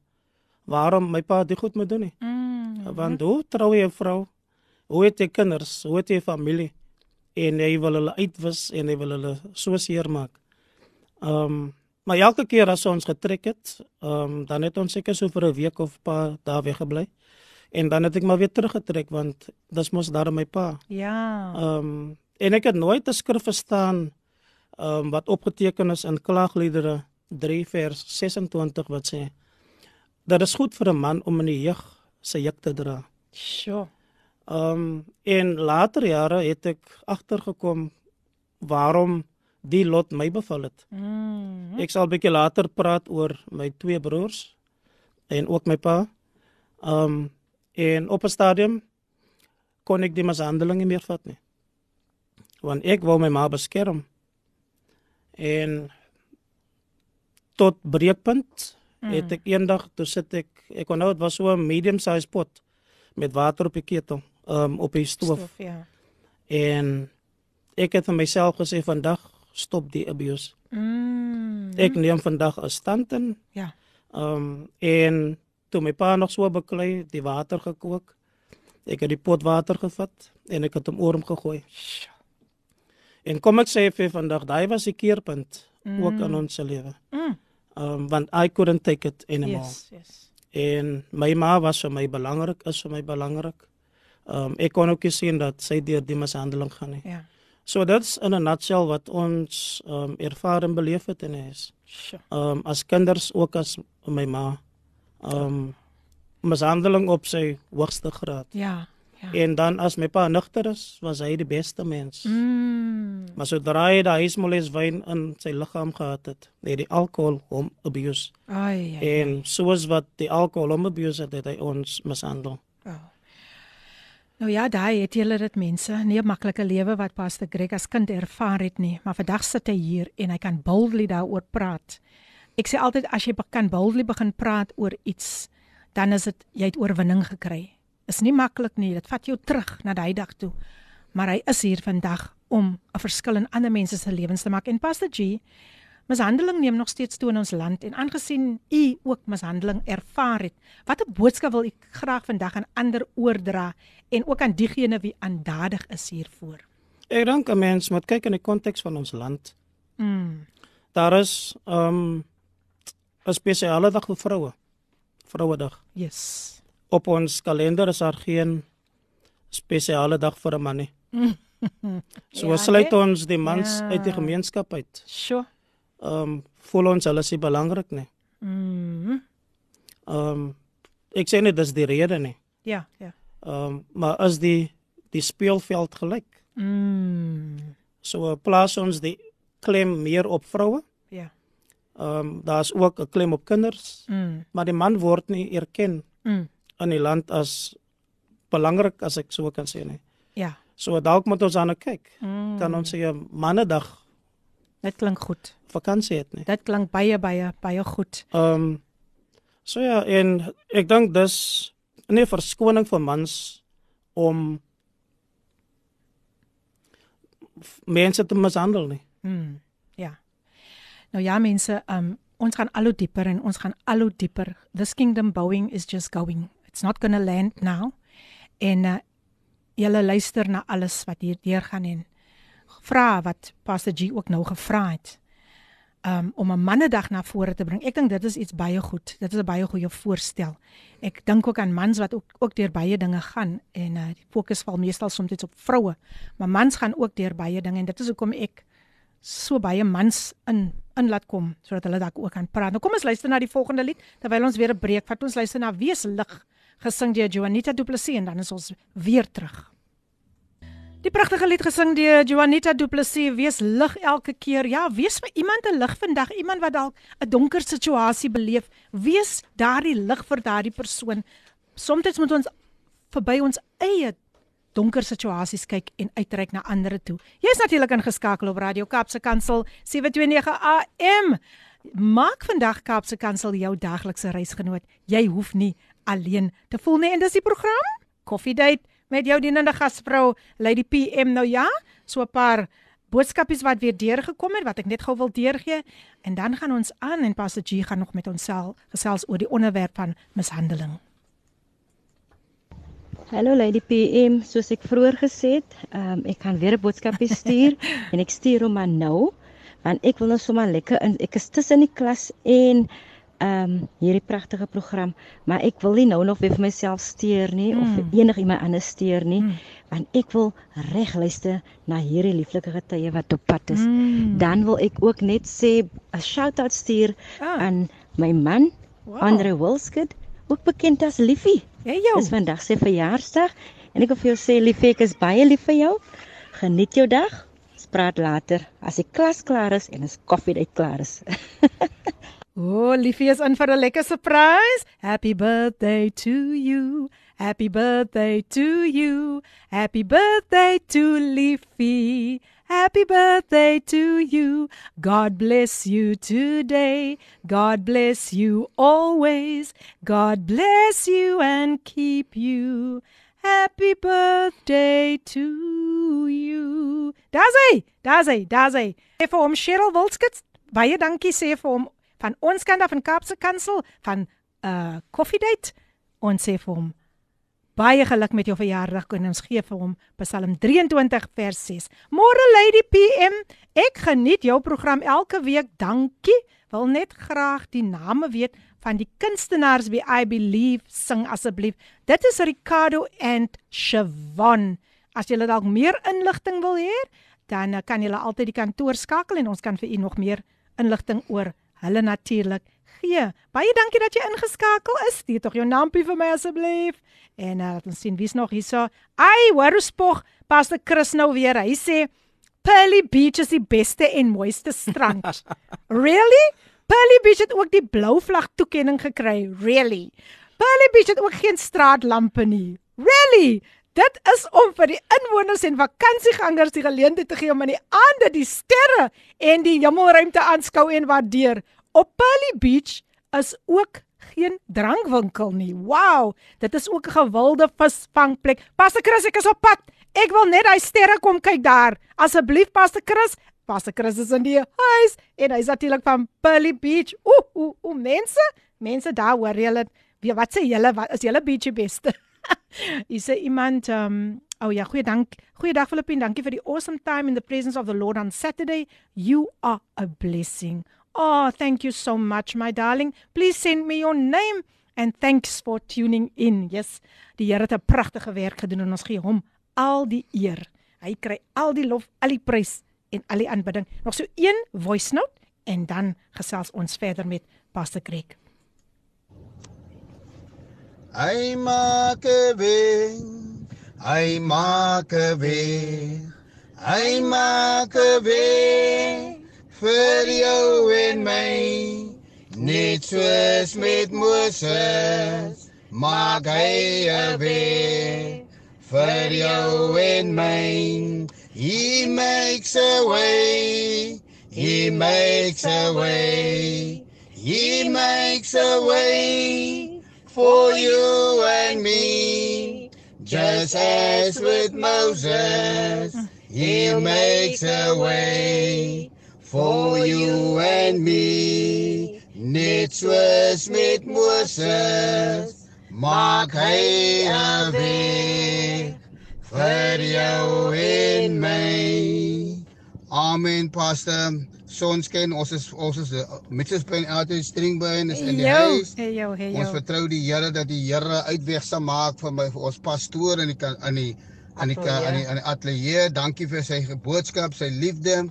waarom my pa dit goed moet doen nie. Mm. Want hoe trou jy 'n vrou? Hoe het jy kinders? Hoe het jy familie? En jy wil hulle uitwis en jy wil hulle so seer maak. Ehm um, maar elke keer as ons getrek het, ehm um, dan het ons seker so vir 'n week of paar daar weggebly. En dan het ek maar weer teruggetrek want dis mos daar my pa. Ja. Ehm um, en ek het nooit 'n skrif verstaan ehm um, wat opgeteken is in Klaagliedere 3 vers 26 wat sê dat is goed vir 'n man om in die jeug sy juk te dra. Sjoe. Ehm um, en later jare het ek agtergekom waarom die lot my beval het. Mm. Ek sal bietjie later praat oor my twee broers en ook my pa. Um, en op 'n stadium kon ek die mishandeling nie meer vat nie. Want ek wou my ma beskerm. En tot breekpunt Mm. het ek eendag toe sit ek ek onthou dit was so 'n medium size pot met water op die ketel, um, op die stoof. Stof, ja. En ek het vir myself gesê vandag stop die abuse. Mm. Ek neem vandag 'n stand in. Ja. Ehm um, en toe my pa nog so beklei, die water gekook. Ek het die pot water gevat en ek het hom oor hom gegooi. En kom ek sê vir vandag, daai was die keerpunt mm. ook in ons se lewe. Mm. Um want I couldn't take it anymore. Yes, yes. En my ma was vir my belangrik, is vir my belangrik. Um ek kon ook sien dat sy deur die mishandeling gaan nie. Ja. So dit's in 'n nutshell wat ons um ervaar en beleef het in huis. Sure. Um as kinders ook as my ma. Um mishandeling op sy hoogste graad. Ja. Ja. En dan as my pa nugter is, was hy die beste mens. Mm. Maar sodra hy daai huismoles wyn in sy liggaam gehad het, het die alkohol hom abuse. Ai ai. En soos wat die alkohol hom abuse het, het hy ons mishandel. Oh. Nou ja, daai het julle dit mense, nie 'n maklike lewe wat Pastor Greg as kind ervaar het nie, maar vandag sit hy hier en hy kan boldly daaroor praat. Ek sê altyd as jy kan boldly begin praat oor iets, dan is dit jy het oorwinning gekry. Is nie maklik nie, dit vat jou terug na daai dag toe. Maar hy is hier vandag om 'n verskil in ander mense se lewens te maak. En Pastor G, mishandeling neem nog steeds toe in ons land en aangesien u ook mishandeling ervaar het, watter boodskap wil u graag vandag aan ander oordra en ook aan diegene wie aandadig is hiervoor? Ek dink 'n mens moet kyk in die konteks van ons land. Mm. Daar is um 'n spesiale dag vir vroue. Vrouedag. Yes. Op ons kalender is daar geen spesiale dag vir 'n man nie. <laughs> So Ja, ja, sluit nee? ons die mans Ja. uit die gemeenskap uit. Sjoe. Um voel ons hulle is belangrik nie. Mm. Um ek sê nie dis die rede nie. Ja, ja. Um maar is die die speelveld gelyk. Mm. So plaas ons die klem meer op vroue. Ja. Um daar's ook 'n klem op kinders, Mm. maar die man word nie erken Mm. in die land as belangrik as ek so kan sê nie. Ja. So dalk moet ons aan kyk. Mm. Kan ons 'n mannedag Dit klink goed. vakansie het nie. Dit klink baie baie baie goed. Um so ja, en ek dink dis 'n verskoning vir mans om mense te mishandel nie. Mm, ja. Nou ja mense, um ons gaan al hoe dieper en ons gaan al hoe dieper. This kingdom bowing is just going. It's not going to land now. En uh, julle luister na alles wat hier deur gaan en vra wat Pastor G ook nou gevra het. Um om 'n mannedag na vore te bring. Ek dink dit is iets baie goed. Dit is 'n baie goeie voorstel. Ek dink ook aan mans wat ook ook deur baie dinge gaan en uh, die fokus val meestal soms op vroue, maar mans gaan ook deur baie dinge en dit is hoekom ek so baie mans in in laat kom sodat hulle dalk ook kan praat. Nou kom ons luister na die volgende lied terwyl ons weer 'n breek vat. Ons luister na Wees lig gesing deur Juanita Du Plessis en dan is ons weer terug. Die pragtige lied gesing deur Juanita Du Plessis, wees lig elke keer. Ja, wees vir iemand 'n lig vandag, iemand wat dalk 'n donker situasie beleef. Wees daardie lig vir daardie persoon. Soms moet ons verby ons eie donker situasies kyk en uitreik na ander toe. Jy's natuurlik ingeskakel op Radio Kapse Kansel 729 AM. Maak vandag Kapse Kansel jou daglikse reisgenoot. Jy hoef nie alleen te voel nie en dis die program Coffee Date met jou dienende gasvrou Lady PM nou ja, so 'n paar boodskapies wat weer deurgekom het wat ek net gou wil deurgee. En dan gaan ons aan en Pastor G gaan nog met ons sel gesels oor die onderwerp van mishandeling. Hallo Lady PM, soos ek vroeër gesê het, um, ek gaan weer 'n boodskapie stuur <laughs> en ek stuur hom aan nou want ek wil nou sommer lekker in ek is tussen die klas en ehm um, hierdie pragtige program, maar ek wil nie nou nog weer vir myself steur nie mm. of enigiemand anders steur nie, mm. want ek wil reg luister na hierdie lieflike getye wat op pad is. Mm. Dan wil ek ook net sê 'n shout-out stuur ah. aan my man, wow. Andre Wilskut, ook bekend as Liefie. Hey jou. Dis vandag sy verjaarsdag en ek wil vir jou sê Liefie, ek is baie lief vir jou. Geniet jou dag. Ons praat later as die klas klaar is en as koffie uit klaar is. <laughs> O, oh, liefie is in vir 'n lekker surprise. Happy birthday to you. Happy birthday to you. Happy birthday to Liefie. Happy birthday to you. God bless you today. God bless you always. God bless you and keep you. Happy birthday to you. Daar's hy. Daar's hy. Daar's hy. Vir hom Cheryl Wilskut. Baie dankie sê vir hom van ons kant af in Kaapse Kansel van 'n uh, coffee date ons sê vir hom baie geluk met jou verjaardag en ons gee vir hom Psalm 23 vers 6. Môre Lady PM, ek geniet jou program elke week. Dankie. Wil net graag die name weet van die kunstenaars wie I believe sing asseblief. Dit is Ricardo and Siobhan. As jy dalk meer inligting wil hê, dan uh, kan jy altyd die kantoor skakel en ons kan vir u nog meer inligting oor hulle natuurlik gee. Baie dankie dat jy ingeskakel is. Stuur tog jou naampie vir my asseblief. En uh, laat ons sien wie's nog hierso. Ai, hoor spog, Pastor Chris nou weer. Hy sê Pearly Beach is die beste en mooiste strand. <laughs> really? Pearly Beach het ook die blou vlag toekenning gekry. Really? Pearly Beach het ook geen straatlampe nie. Really? Dit is om vir die inwoners en vakansiegangers die geleentheid te gee om in die aande die sterre en die hemelruimte aanskou en waardeer. Op Pearly Beach is ook geen drankwinkel nie. Wow, dit is ook 'n gewilde visvangplek. Pastor Chris, ek is op pad. Ek wil net daai sterre kom kyk daar. Asseblief Pastor Chris, Pastor Chris is in die huis en hy's natuurlik van Pearly Beach. Ooh, ooh, ooh, mense, mense daar hoor julle, wat sê julle, wat is julle beach beste? <laughs> Is there iemand um oh ja, goeie dank. Goeiedag Filippin, dankie vir die awesome time in the presence of the Lord on Saturday. You are a blessing. Oh, thank you so much my darling. Please send me your name and thanks for tuning in. Yes, die Here het 'n pragtige werk gedoen en ons gee hom al die eer. Hy kry al die lof, al die prys en al die aanbidding. Nog so een voice note en dan gesels ons verder met Pastor Greg. Hy maak 'n weg. Hy maak 'n weg. Hy maak 'n weg vir jou en my. Net soos met Moses maak hy 'n weg vir jou en my. He makes a way. He makes a way. He makes a way for you and me. Just as with Moses, He makes a way for you and me. Net was met Moses, maak hy 'n weg vir jou en my. Amen, pastor. Sonskyn, ons is ons is Mitchellsplein out in Stringbyn is in die Heyo, huis. heyo, heyo. Ons vertrou die Here dat die Here uitweg sal maak vir my vir ons pastoor in die in die aan die aan die aan die ateljee. Dankie vir sy boodskap, sy liefde.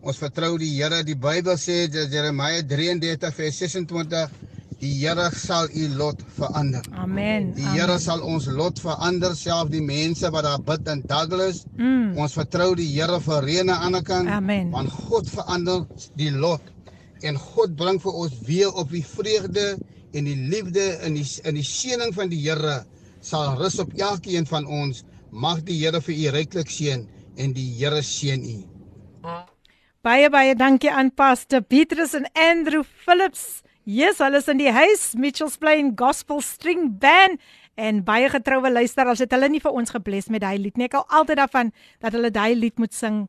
Ons vertrou die Here. Die Bybel sê dat Jeremia 33 vers 26 die Here sal u lot verander. Amen. Die Here sal ons lot verander, self die mense wat daar bid in Douglas. Mm. Ons vertrou die Here vir reëne aan die kant. Amen. Want God verander die lot en God bring vir ons weer op die vreugde en die liefde en die in die seëning van die Here sal rus op elkeen van ons. Mag die Here vir u ryklik seën en die Here seën u. Baie baie dankie aan Pastor Petrus en Andrew Phillips. Yes, hulle is in die huis, Mitchells Plain Gospel String Band en baie getroue luisteraars het hulle nie vir ons gebless met daai lied nie. Ek hou altyd daarvan dat hulle daai lied moet sing.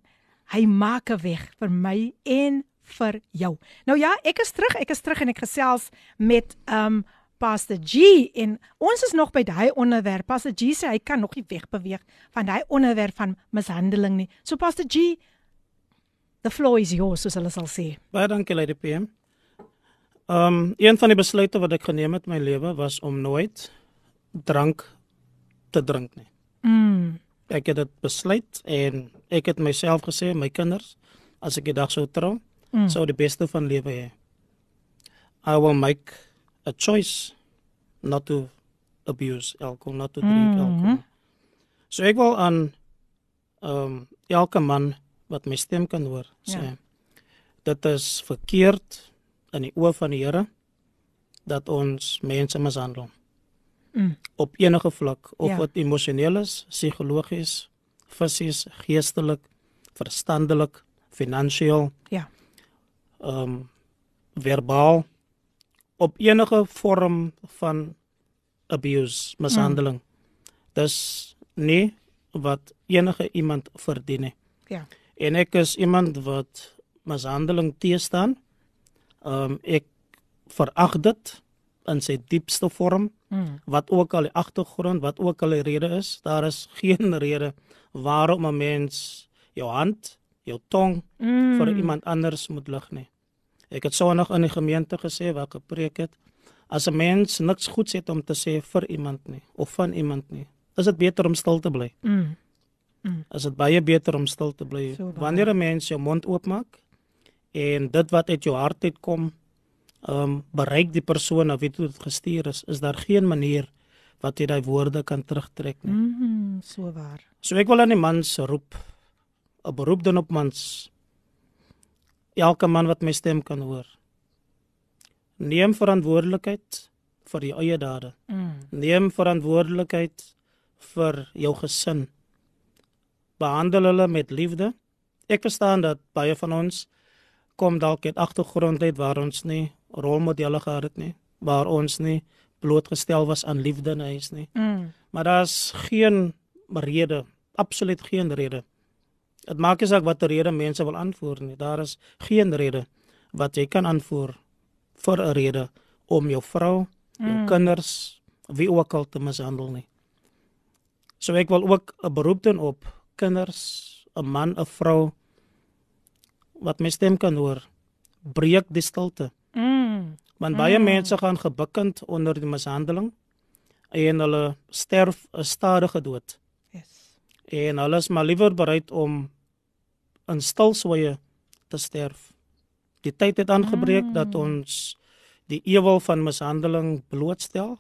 Hy maak 'n weg vir my en vir jou. Nou ja, ek is terug. Ek is terug en ek gesels met um Pastor G en ons is nog by daai onderwerp. Pastor G sê hy kan nog nie wegbeweeg van daai onderwerp van mishandeling nie. So Pastor G, the floor is yours, soos hulle sal sê. Baie dankie Lady PM. Um een van die besluite wat ek geneem het in my lewe was om nooit drank te drink nie. Mm. Ek het dit besluit en ek het myself gesê my kinders as ek die dag sou trou, Mm. sou die beste van lewe hê. I will make a choice not to abuse alcohol, not to drink Mhm. alcohol. So ek wil aan um elke man wat my stem kan hoor sê Ja. dit is verkeerd in die oë van die Here dat ons mense mishandel Mm. op enige vlak of Ja. wat emosioneel is, psigologies, fisies, geestelik, verstandelik, finansiëel, Ja. ehm um, verbaal op enige vorm van abuse, mishandeling. Mm. Dis nie wat enige iemand verdien nie. Ja. En ek is iemand wat mishandeling teestaan. Ehm um, ek verag dit in sy diepste vorm. Mm. Wat ook al die agtergrond, wat ook al die rede is, daar is <laughs> geen rede waarom 'n mens jou hand, jou tong Mm. vir iemand anders moet lig nie. Ek het Sondag in die gemeente gesê waar ek gepreek het, as 'n mens niks goeds het om te sê vir iemand nie of van iemand nie, is dit beter om stil te bly. Mm. Is dit baie beter om stil te bly So waar. wanneer 'n mens jou mond oopmaak en dit wat uit jou hart uitkom, ehm um, bereik die persoon na wie dit gestuur is, is daar geen manier wat jy daai woorde kan terugtrek nie. Mm, so waar. So ek wil aan die mans roep 'n beroep doen op mans. Elke man wat my stem kan hoor. Neem verantwoordelikheid vir jou eie dade. Mm. Neem verantwoordelikheid vir jou gesin. Behandel hulle met liefde. Ek verstaan dat baie van ons kom dalk uit agtergrond uit waar ons nie rolmodelle gehad het nie, waar ons nie blootgestel was aan liefde in huis nie. Mm. Maar daar's geen rede, absoluut geen rede. Dit maak nie saak watter rede mense wil aanvoer nie. Daar is geen rede wat jy kan aanvoer vir 'n rede om jou vrou, jou Mm. kinders, wie ook al te mishandel nie. So ek wil ook 'n beroep doen op kinders, 'n man, 'n vrou wat my stem kan hoor. Breek die stilte. Mm. Want baie Mm. mense gaan gebukkend onder die mishandeling en hulle sterf 'n stadige dood. Yes. En hulle is maar liewer bereid om in stilswye te sterf. Die tyd het aangebreek mm. dat ons die ewel van mishandeling blootstel.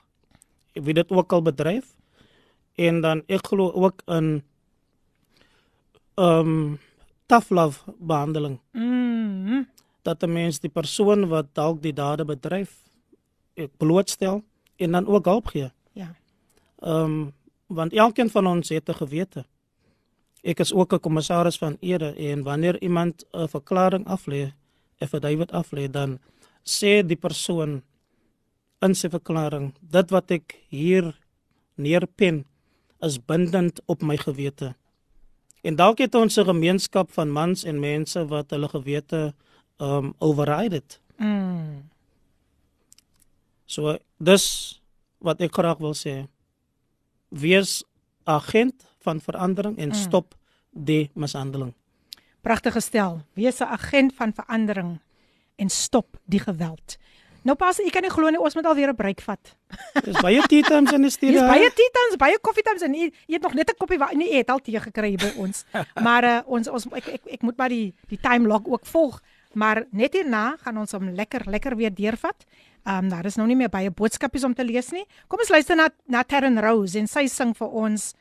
Wie dit ook al bedryf. En dan ek glo ook in ehm um, tough love behandeling Mm. dat 'n mens die persoon wat dalk die dade bedryf ek blootstel en dan ook hulp gee. Ja. Ehm um, want elkeen van ons het 'n gewete. Ek is ook 'n kommissaris van ere en wanneer iemand 'n verklaring aflê, 'n affidavit aflê, dan sê die persoon in sy verklaring dit wat ek hier neerpen is bindend op my gewete. En dalk het ons 'n gemeenskap van mans en mense wat hulle gewete um override het. Mm. So dis wat ek graag wil sê. Wees agent van verandering en Mm. stop die mishandeling. Pragtige stel. Wees 'n agent van verandering en stop die geweld. Nou pas, ek kan nie glo nie ons moet alweer 'n breek vat. Dis baie tea times in die studio. Dis baie tea times, baie koffie times en jy het nog net 'n koppie water. Nee, jy het al tee gekry by ons. <laughs> maar uh, ons ons ek, ek ek moet maar die die time log ook volg. Maar net hierna gaan ons hom lekker lekker weer deurvat. Ehm um, daar is nou nie meer baie boodskapies om te lees nie. Kom ons luister na na Terren Rose en sy sing vir ons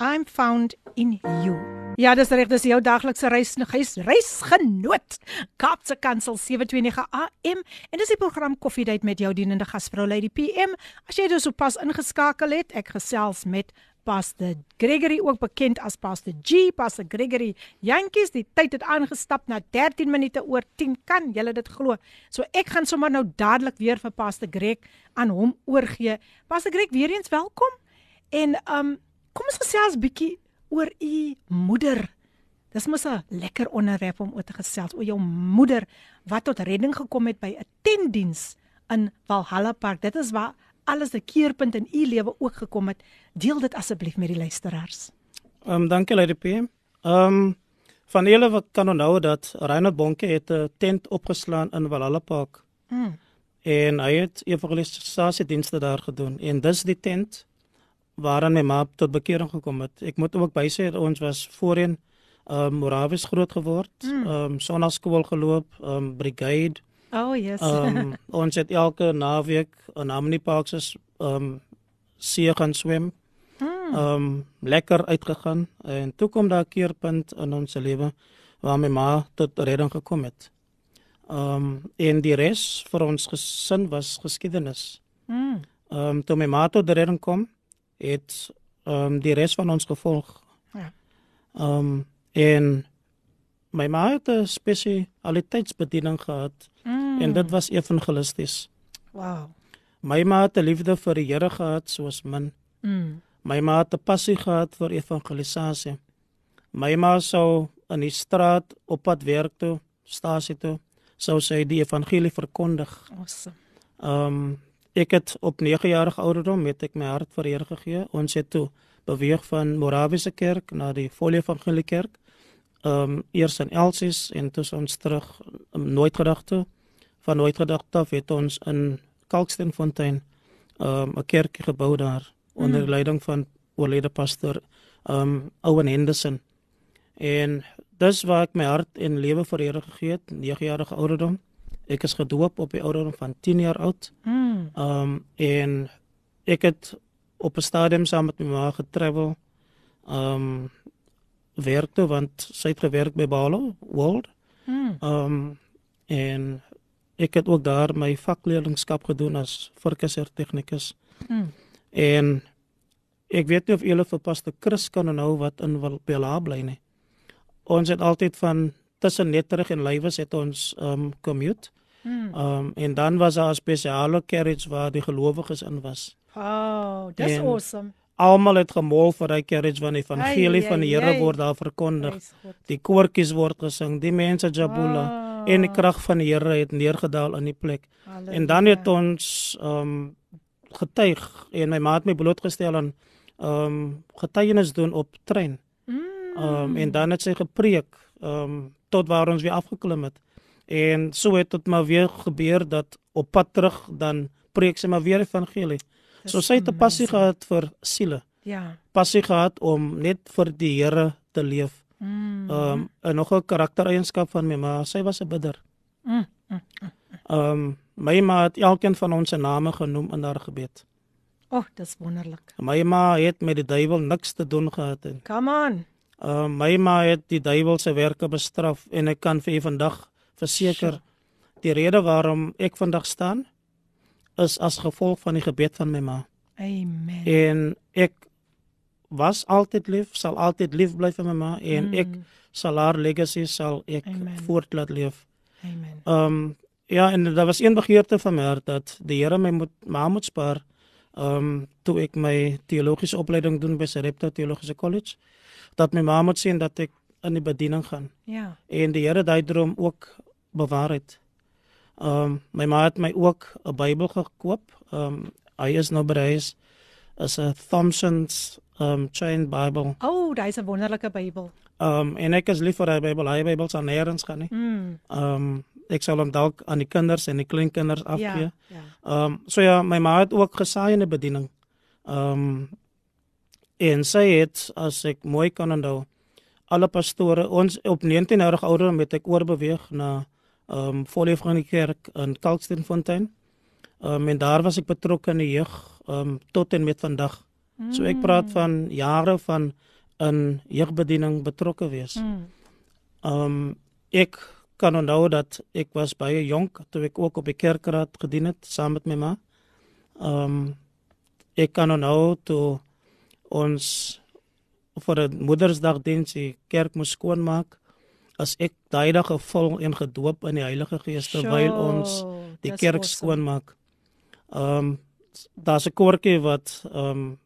I'm found in you. Ja, dis reg, dis jou daglikse reis reis reisgenoot. Kaapse Kansel 729 AM en dis die program Koffiedייט met jou dienende gasvrou Lady PM. As jy dus sopas ingeskakel het, ek gesels met Pastor Gregory ook bekend as Pastor G, Pastor Gregory Jantjies. Die tyd het aangestap na 13 minute oor 10. Kan julle dit glo? So ek gaan sommer nou dadelik weer vir Pastor Greg aan hom oorgee. Pastor Greg, weer eens welkom. En um kom ons gesels bietjie oor u moeder. Dis mos 'n lekker onderwerp om oor te gesels oor jou moeder wat tot redding gekom het by 'n tentdiens in Valhalla Park. Dit is waar alles 'n keerpunt in u lewe ook gekom het. Deel dit asseblief met die luisteraars. Ehm um, dankie Lady PM. Ehm um, van julle wat kan onthou dat Reinhard Bonke het 'n tent opgeslaan in Valhalla Park. Mm. En hy het evangelisasiedienste daar gedoen en dis die tent waaraan my ma tot bekering gekom het. Ek moet ook bysê ons was voorheen ehm um, Morawies groot geword, ehm Mm. um, sonnaskool geloop, ehm um, brigade. Oh yes. Ehm um, <laughs> ons het elke naweek in Harmony Park se ehm um, see gaan swem. Mm. Ehm um, lekker uitgegaan en toe kom daar 'n keerpunt in ons lewe waar my ma tot redding gekom het. Ehm um, en die res vir ons gesin was geskiedenis. Mm. Ehm um, toe my ma tot redding kom, het ehm um, die res van ons gevolg. Ja. Ehm um, en my ma het 'n spesialiteitsbediening gehad Mm. en dit was evangelisties. Wow. My ma het 'n liefde vir die Here gehad soos min. Mm. My ma het 'n passie gehad vir evangelisasie. My ma sou in die straat op pad werk toe, stasie toe, sou sy die evangelie verkondig. Awesome. Ehm um, ek het op 9 jarige ouderdom het ek my hart vir Here gegee. Ons het toe beweeg van Morawiese kerk na die Volle Evangelie kerk. Ehm um, eers in Elsies en toe ons terug um, nooit gedagte. Van nooit gedagte af het ons in Kalksteenfontein ehm um, 'n kerk gebou daar onder Mm. leiding van oorlede pastoor ehm um, Owen Henderson. En dis waar ek my hart en lewe vir Here gegee het, 9 jarige ouderdom. Ek is gedoop op die ouderdom van 10 jaar oud. Mm. Ehm um, en ek het op 'n stadium saam met my ma getravel. Ehm um, werk toe want sy het gewerk by Balo World. Mm. Ehm um, en ek het ook daar my vakleerlingskap gedoen as verkisser tegnikus. Mm. En ek weet nie of julle vir Pastor Chris kan onthou wat in Bela bly nie. Ons het altyd van tussen Netterig en Lywes het ons um, commute. Mm. Ehm um, en dan was daar 'n spesiale carriage waar die gelowiges in was. Wow, dis En awesome. Almal het gemol vir daai carriage van die evangelie van die Here word daar verkondig. Die koortjies word gesing, die mense jabula Wow. en die krag van die Here het neergedaal in die plek. En dan het ons ehm um, getuig en my ma het my blootgestel aan ehm um, getuienis doen op trein. Mm. Ehm um, en dan het sy gepreek ehm um, tot waar ons weer afgeklim het. En so het dit maar weer gebeur dat op pad terug dan preek sy maar weer evangelie. Dis So sy het 'n passie gehad vir siele. Ja. Passie gehad om net vir die Here te leef. Mm. Ehm um, en nog 'n karaktereienskap van my ma, sy was 'n bidder. Mm. mm. Ehm um, my ma het elkeen van ons se name genoem in haar gebed. Oh, dis wonderlik. My ma het met die duiwel niks te doen gehad en Come on. Uh, my ma het die duiwel se werke bestraf en ek kan vir u vandag verseker die rede waarom ek vandag staan is as gevolg van die gebed van my ma. Amen. En ek was altyd lief, sal altyd lief bly vir my ma en Mm. ek sal haar legacy sal ek Amen. voort laat leef. Amen. Ehm um, ja, en daar was een begeerte van my hart dat die Here my moet ma moet spaar Ehm um, toe ek my teologiese opleiding doen by Sarepta Teologiese College dat my ma moet sien dat ek in die bediening gaan. Ja. En die Here daai droom ook bewaar het. Ehm um, my ma het my ook 'n Bybel gekoop. Ehm um, hy is nou bereis as 'n Thompson's um Chain Bible. O, oh, dis 'n wonderlike Bybel. Um en ek is lief vir daai Bybel. Hy Bybel sal nêrens gaan nie. Mm. Um ek sal hom dalk aan die kinders en die kleinkinders afgee. Ja, ja. Um so ja, my ma het ook gesaai in die bediening. Um en sy het as ek mooi kan onthou alle pastore ons op 19 jarige ouderdom het ek oorbeweeg na um Volle van die kerk in Kalksteenfontein. Um en daar was ek betrokke in die jeug um tot en met vandag. Mm. So ek praat van jare van in jeugbediening betrokke wees. Mm. Um ek kan onthou dat ek was baie jonk toe ek ook op die kerkraad gedien het saam met my ma. Um ek kan onthou toe ons vir 'n Moedersdag diens die kerk moes skoonmaak as ek daai dag gevul en gedoop in die Heilige Gees terwyl ons die kerk awesome. skoonmaak. Um daar's 'n koortjie wat um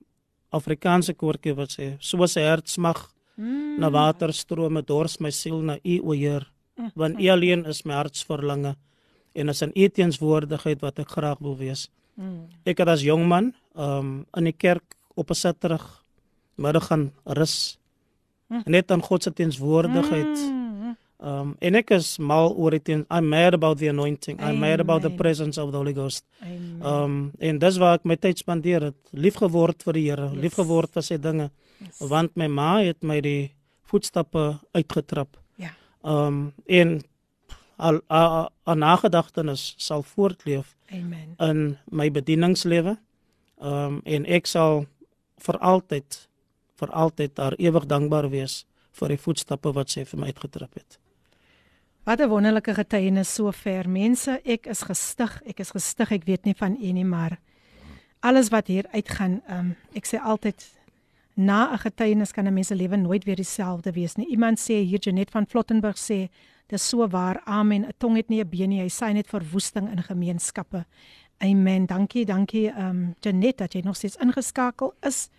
Afrikaanse koortjie wat sê soos 'n hart smag mm. na waterstrome dors my siel na u o Heer want u alleen is my hartsverlange en as 'n eteenswoordigheid wat ek graag wil wees. Mm. Ek het as jong man um in die kerk op 'n Saterdag middag gaan rus mm. net aan God se teenswoordigheid. Mm. Um en ek is mal oor dit I'm mad about the anointing. I'm mad about the presence of the Holy Ghost. Amen. Um en dis waar ek my tyd spandeer het. Lief geword vir die Here, yes. lief geword vir sy dinge. Yes. Want my ma het my die voetstappe uitgetrap. Ja. Um en al 'n nagedagtenis sal voortleef. Amen. In my bedieningslewe. Um en ek sal vir altyd vir altyd daar ewig dankbaar wees vir die voetstappe wat sy vir my uitgetrap het. Wat 'n wonderlike getuienis sover. Mense, ek is gestig. Ek is gestig. Ek weet nie van u nie, maar alles wat hier uitgaan, um, ek sê altyd na 'n getuienis kan 'n mens se lewe nooit weer dieselfde wees nie. Iemand sê hier Janet van Flottenburg sê, dis so waar. Amen. 'n Tong het nie 'n been nie. Hy sê net verwoesting in gemeenskappe. Amen. Dankie, dankie um Janet dat jy nog steeds ingeskakel is.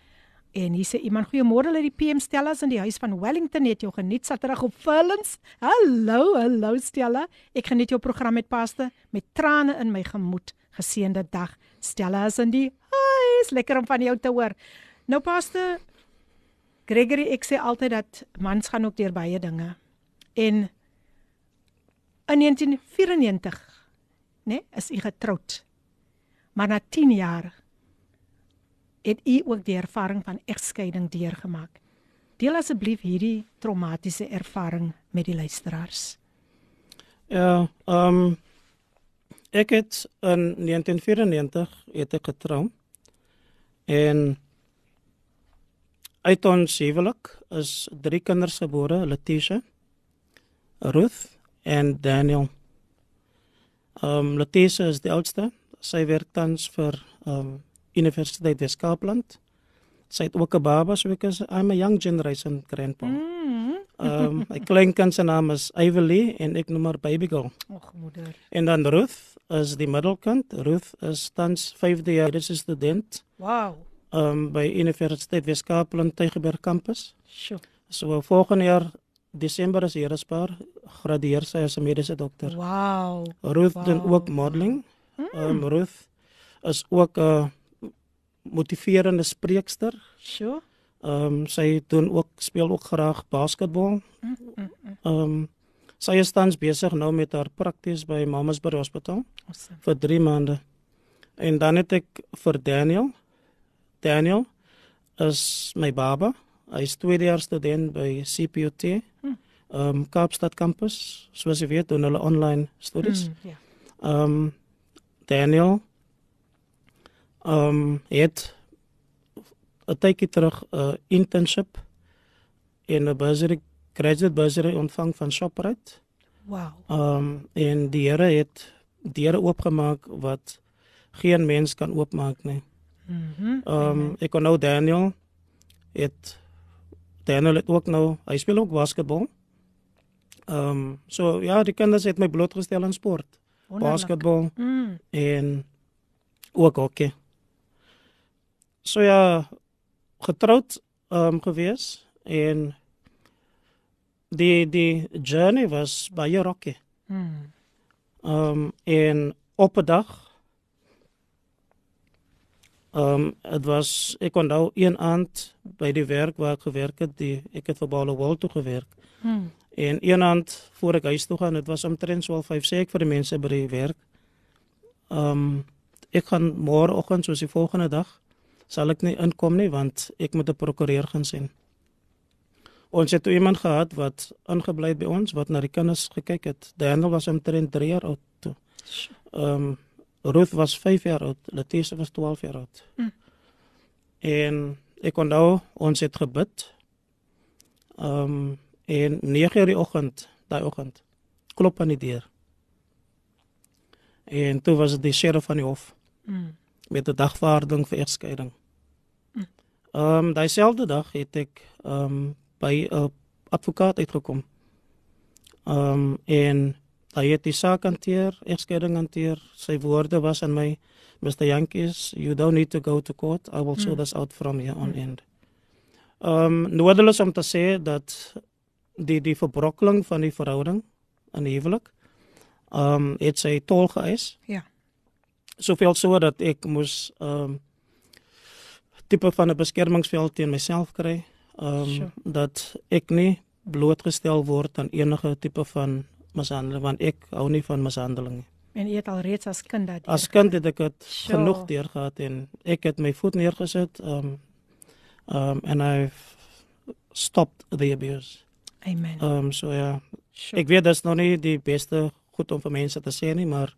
En hier sê iemand goeiemôre uit die PM Stella in die huis van Wellington het jou geniet Saterdag op Vullens. Hallo, hallo Stella. Ek geniet jou program met paste met trane in my gemoed. Geseënde dag. Stella is in die huis. Lekker om van jou te hoor. Nou paste Gregory, ek sê altyd dat mans gaan ook deur baie dinge. En in 1994, né, nee, is u getroud. Maar na 10 jaar het u ook die ervaring van egskeiding deurgemaak. Deel asseblief hierdie traumatiese ervaring met die luisteraars. Ja, ehm um, ek het in 1994 het ek getrou. En uit ons huwelik is drie kinders gebore, Letitia, Ruth en Daniel. Ehm um, Letitia is die oudste. Sy werk tans vir ehm um, Universiteit Weskaapland. Sy het ook 'n baba, so ek is I'm a young generation grandpa. Mm. Ehm um, my kleinkind se naam is Ivory en ek noem haar baby girl. Ag moeder. En dan Ruth is die middelkind. Ruth is tans 5de jaar dis student. Wow. Ehm um, by Universiteit Weskaapland Tygerberg kampus. Sjoe. So volgende jaar Desember is hier 'n paar gradueer sy as 'n mediese dokter. Wow. Ruth wow. doen ook modeling. Ehm um, Ruth is ook 'n uh, motiverende spreekster. Sjoe. Ehm um, sy doen ook speel ook graag basketbal. Mm, mm, mm. Ehm um, sy is tans besig nou met haar prakties by Mamasbury Hospital awesome. vir 3 maande. En dan het ek vir Daniel. Daniel is my baba. Hy is tweede jaar student by CPUT. Ehm um, Kaapstad kampus. Soos jy weet, doen hulle online studies. Mm, ja. Ehm um, Daniel ehm um, het 'n tydjie terug 'n uh, internship in 'n bursary graduate bursary ontvang van Shoprite. Wow. Ehm um, en die Here het deure oopgemaak wat geen mens kan oopmaak nie. Mhm. Ehm um, ek kon nou Daniel het Daniel het ook nou hy speel ook basketbal. Ehm um, so ja, die kinders het my blootgestel aan sport. Wonderlik. Basketbal Mm. en ook hockey. So ja getroud um, gewees en die die journey was baie rocky. Hmm. Ehm um, en op 'n dag ehm um, dit was ek onthou een aand by die werk waar ek gewerk het, die ek het vir Baalo World toe gewerk. Hmm. En een aand voor ek huis toe gaan, dit was omtrent so 5 sê ek vir die mense by die werk. Ehm um, ek gaan môreoggend soos die volgende dag sal ek nie inkom nie want ek moet 'n prokureur gaan sien. Ons het iemand gehad wat ingebly het by ons wat na die kinders gekyk het. Daniel was omtrent 3 jaar oud toe. Ehm um, Ruth was 5 jaar oud, Letitia was 12 jaar oud. Hm. En ek kon nou ons het gebid. Ehm um, en 9 uur die oggend, daai oggend, klop aan die deur. En toe was dit die sheriff van die hof. Hm. Met 'n dagvaarding vir egskeiding. Hm. Ehm um, daai selfde dag het ek ehm um, by 'n advokaat uitgekom. Ehm um, en hy het die saak hanteer, egskeiding hanteer. Sy woorde was aan my, Mr. Yankees, you don't need to go to court. I will sort mm. this out from here on mm. end. Ehm um, nodeloos om te sê dat die die verbrokkeling van die verhouding in die huwelik ehm um, het sy tol geëis. Ja. Soveel so dat ek moes ehm um, tipe van 'n beskermingsveld teen myself kry ehm um, sure. dat ek nie blootgestel word aan enige tipe van mishandeling want ek hou nie van mishandeling nie. En jy het al reeds as kind dat As kind het ek dit sure. genoeg deur gehad en ek het my voet neergesit ehm um, ehm um, and I've stopped the abuse. Amen. Ehm um, so ja. Sure. Ek weet dit is nog nie die beste goed om vir mense te sê nie, maar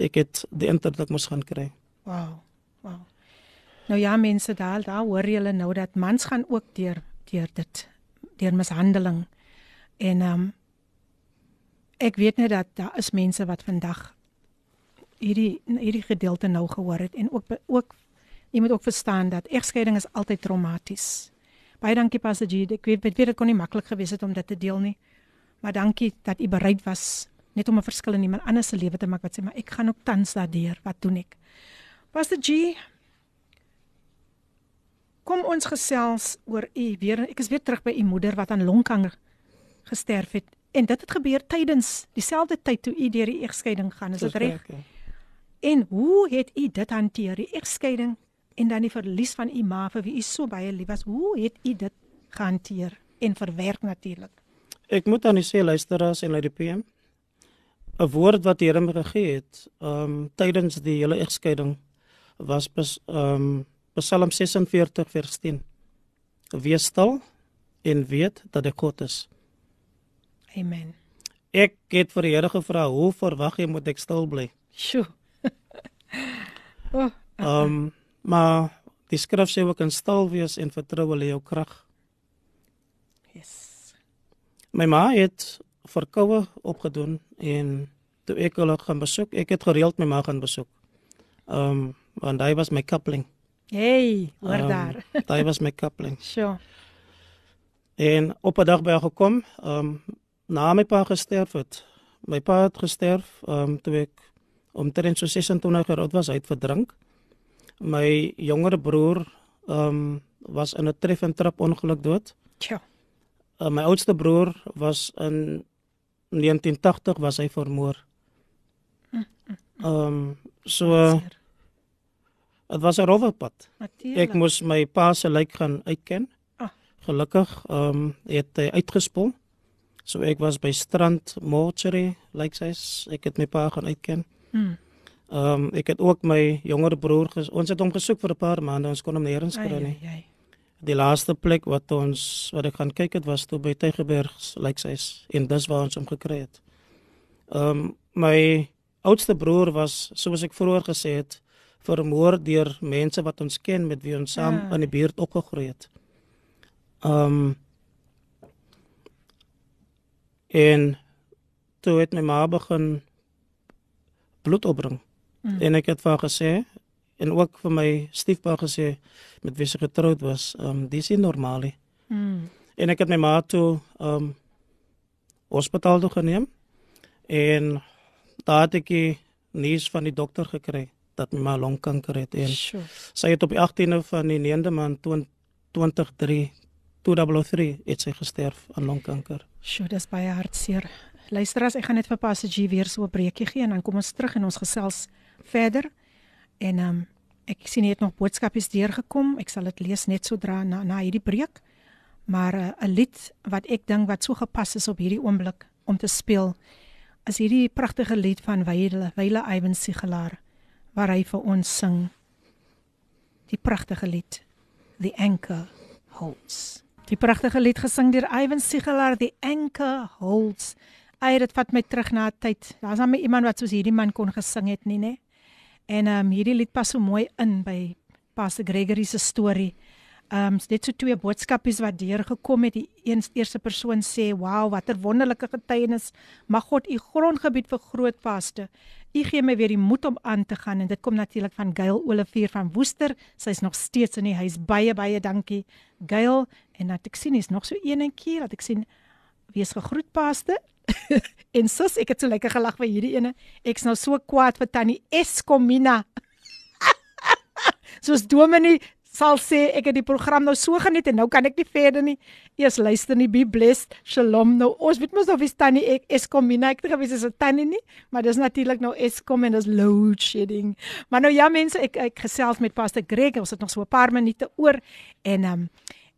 ek het die internet moes gaan kry. Wow. Wow. Nou ja, mense daar, daar hoor julle nou dat mans gaan ook deur deur dit deur mishandeling. En ehm um, ek weet net dat daar is mense wat vandag hierdie hierdie gedeelte nou gehoor het en ook ook jy moet ook verstaan dat egskeiding is altyd traumaties. Baie dankie Passagie. Ek weet dit kon nie maklik gewees het om dit te deel nie. Maar dankie dat u bereid was net om 'n verskil in iemand anders se lewe te maak wat sê maar ek gaan ook tans daardeur. Wat doen ek? Passagie Kom ons gesels oor u weer. Ek is weer terug by u moeder wat aan longkanker gesterf het. En dit het gebeur tydens dieselfde tyd toe u deur die egskeiding gaan, is dit reg? En hoe het u dit hanteer, die egskeiding en dan die verlies van u ma vir wie u so baie lief was? Hoe het u dit gehanteer en verwerk natuurlik? Ek moet aan u sê luisteraars en uit die PM 'n woord wat die Here my gegee het, ehm um, tydens die hele egskeiding was ehm um, Psalm 46 vers 10. Wees stil en weet dat ek God is. Amen. Ek het vir die Here gevra, hoe verwag jy moet ek stil bly? Sjoe. <laughs> oh, ehm um, maar die skrif sê ook in stil wees en vertrou lê jou krag. Yes. My ma het verkoue opgedoen en toe ek hulle gaan besoek, ek het gereeld my ma gaan besoek. Ehm um, want hy was my coupling. Hey, hoor um, daar. <laughs> Daai was my coupling. Sure. En op 'n dag by haar gekom, ehm um, na my pa gesterf het. My pa het gesterf ehm um, toe ek omtrent so 26 jaar oud was, hy het verdrink. My jongere broer ehm um, was in 'n tref en trap ongeluk dood. Ja. Uh, my oudste broer was in 1980 was hy vermoor. Mm, mm, mm. Ehm um, so uh, Dit was 'n rowwe pad. Ek moes my pa se lijk gaan uitken. Oh. Gelukkig ehm um, het hy uitgespoel. So ek was by strand mortuary, lyk like sy, ek het my pa gaan uitken. Hmm. Ehm um, ek het ook my jonger broer ges, ons het hom gesoek vir 'n paar maande, ons kon hom nêrens kry nie. Ai, ai. Die laaste plek wat ons wat ek gaan kyk het was toe by Tygerberg, lyk like sy, en dis waar ons hom gekry het. Ehm um, my oudste broer was soos ek vroeër gesê het, vermoor deur mense wat ons ken met wie ons saam ja. in die buurt opgegroei het. Um en toe het my ma begin bloed opbring. Mm. En ek het vir haar gesê en ook vir my stiefpa gesê met wie sy getroud was, um dis nie normaal nie. Mm. En ek het my ma toe um hospitaal toe geneem en daar het ek nuus van die dokter gekry dat my ma longkanker het en sure. sy het op die 18de van die 9de maand 2023 2003 het sy gesterf aan longkanker. Sjoe, dis baie hartseer. Luister as ek gaan net vir Passagie weer so 'n breekie gee en dan kom ons terug en ons gesels verder. En ehm um, ek sien jy het nog boodskapies deurgekom. Ek sal dit lees net sodra na na hierdie breek. Maar eh, 'n uh, lied wat ek dink wat so gepas is op hierdie oomblik om te speel is hierdie pragtige lied van Wyle Wyle Iwan Sigelaar waar hy vir ons sing. Die pragtige lied The Anchor Holds. Die pragtige lied gesing deur Iwan Sigelaar The Anchor Holds. Ai dit vat my terug na 'n tyd. Daar's my iemand wat soos hierdie man kon gesing het nie, nê? En ehm um, hierdie lied pas so mooi in by Pastor Gregory se storie. Ehm um, dit so twee boodskapies wat deurgekom het. Die een eerste persoon sê, "Wow, watter wonderlike getuienis. Mag God u grondgebied vir groot vaste. U gee my weer die moed om aan te gaan." En dit kom natuurlik van Gail Olivier van Woester. Sy's nog steeds in die huis. Baie baie dankie, Gail. En dat ek sien is nog so eenetjie dat ek sien wees gegroet paaste. <laughs> en sus, ek het so lekker gelag vir hierdie ene. Ek's nou so kwaad vir Tannie Eskomina. <laughs> Soos Dominee sal sê ek het die program nou so geniet en nou kan ek nie verder nie. Eers luister nie, be blessed. Shalom. Nou ons weet mos of is Tannie ek Eskomina. Ek dink dit is 'n Tannie nie, maar dis natuurlik nou Eskom en dis load shedding. Maar nou ja mense, ek ek gesels met Pastor Greg. Ons het nog so 'n paar minute oor en ehm um,